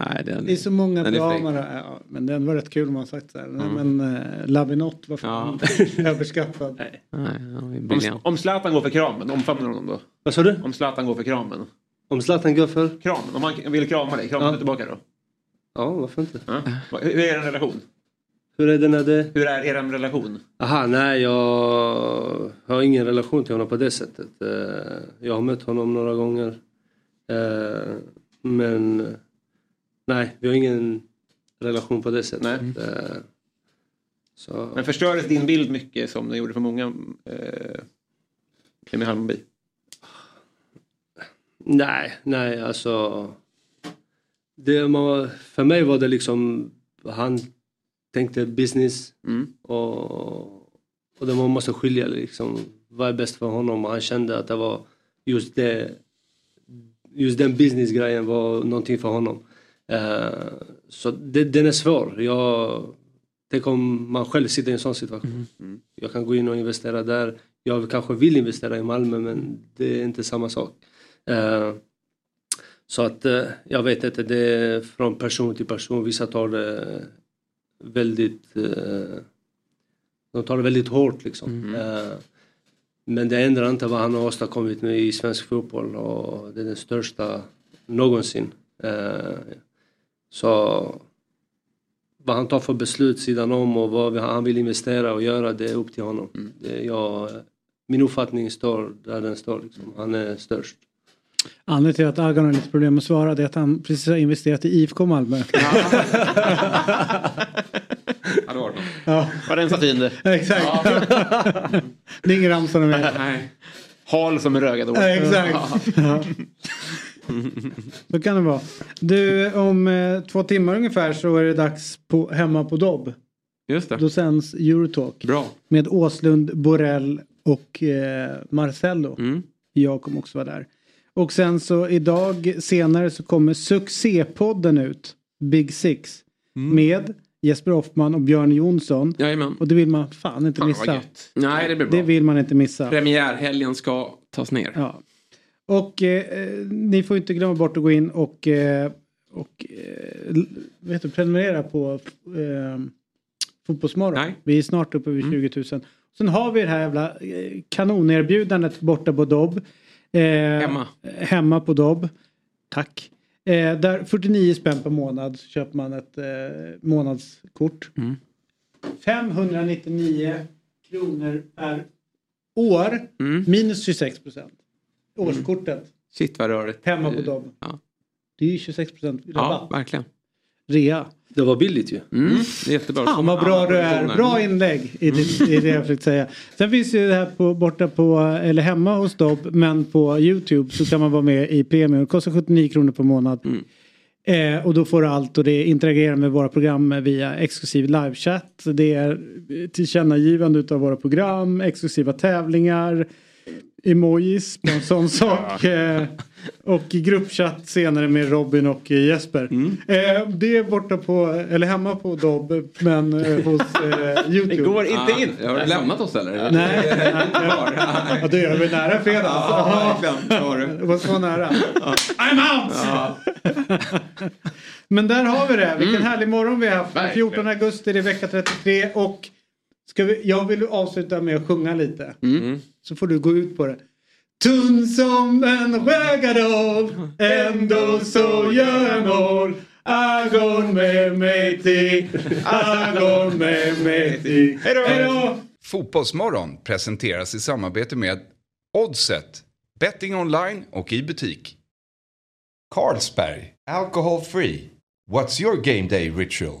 Nej, den, Det är så många bra. Ja, men den var rätt kul om man sagt så här. Mm. Men uh, Lavinot var fan överskattad. Nej, är Om, Zlatan går för kramen, omfamnar du honom då? Vad sa du? Om Zlatan går för kramen. Om Zlatan går för? Kramen, om han vill krama dig, kramar Ja. du tillbaka då? Ja, varför inte? Ja. Hur är er relation? Hur är det när det... Hur är er relation? Aha, nej jag har ingen relation till honom på det sättet. Eh, Jag har mött honom några gånger. Eh, Men nej, vi har ingen relation på det sättet. Eh, Så... Men förstördes din bild mycket som den gjorde för många med Hammarby? Nej, nej alltså. Det, man, för mig var det liksom, han tänkte business och, och det man måste skilja liksom, vad är bäst för honom han kände att det var just det, just den businessgrejen var någonting för honom. Eh, så det, den är svår. Jag, tänk om man själv sitter i en sån situation. Jag kan gå in och investera där. Jag kanske vill investera i Malmö men det är inte samma sak. Eh, så att eh, jag vet inte, det är från person till person. Vissa tar det väldigt, eh, de tar det väldigt hårt liksom. Eh, men det ändrar inte vad han har åstadkommit med i svensk fotboll och det är den största någonsin. Eh, så vad han tar för beslut sidan om och vad han vill investera och göra det är upp till honom. Det, jag, min uppfattning står där den står. Liksom. Han är störst. Anledningen till att Agon har lite problem att svara det är att han precis har investerat i IFK Malmö. Ja, det var det. Ja. Var det en satin det? Exakt. det är ingen ramsa med. Nej. Hal som en rögad Ja, exakt. Ja. Så kan det vara. Du, om eh, två timmar ungefär så är det dags på, hemma på Dobb. Just det. Då sänds Eurotalk. Bra. Med Åslund, Borell och eh, Marcello. Mm. Jag kommer också vara där. Och sen så idag senare så kommer succépodden ut. Big Six. Mm. Med Jesper Hoffman och Björn Jonsson. Jajamän. Och det vill man fan inte Fan, vad missa. Nej, det blir bra. Det vill man inte missa. Premiärhelgen ska tas ner. Ja. Och eh, ni får inte glömma bort att gå in och, eh, och eh, vet du, prenumerera på eh, Fotbollsmorgon. Vi är snart uppe vid 20 000. Sen har vi det här jävla eh, kanonerbjudandet borta på Dobb. Eh, Hemma. Hemma på Dobb. Tack. Eh, där 49 spänn per månad så köper man ett eh, månadskort. 599 kronor per år. Minus 26 procent. årskortet. Shit vad rörigt. Hemma på Dobb. Ja. Det är ju 26 rabatt. Ja, verkligen. Rea. Det var billigt ju. Mm, det är jättebra. Fan vad bra du är. Bra inlägg i det, i det jag försökte säga. Sen finns ju det här på, borta på, eller hemma hos Dobb, men på YouTube så kan man vara med i premium. Det kostar 79 kronor per månad. Eh, och då får du allt och det interagerar med våra program via exklusiv livechatt. Det är tillkännagivande utav våra program, exklusiva tävlingar, emojis, en sån sak. Eh, och gruppchatt senare med Robin och eh, Jesper. Eh, det är borta på, eller hemma på Dobb, men eh, hos eh, YouTube. Det går inte in. Ah, har du lämnat oss eller? Nej. ja, det är väl nära fredag. Ja, verkligen. Det du. Var så nära. I'm out! Men där har vi det. Vilken härlig morgon vi har haft. Den 14 augusti, det är vecka 33 och ska vi, jag vill översätta med att sjunga lite. Så får du gå ut på det. Tunn som en skäggadal, ändå så gör jag mål. Agon med mig till, agon med mig till. Hej då! Fotbollsmorgon presenteras i samarbete med Oddset, betting online och i butik. Carlsberg, alcohol free. What's your game day ritual?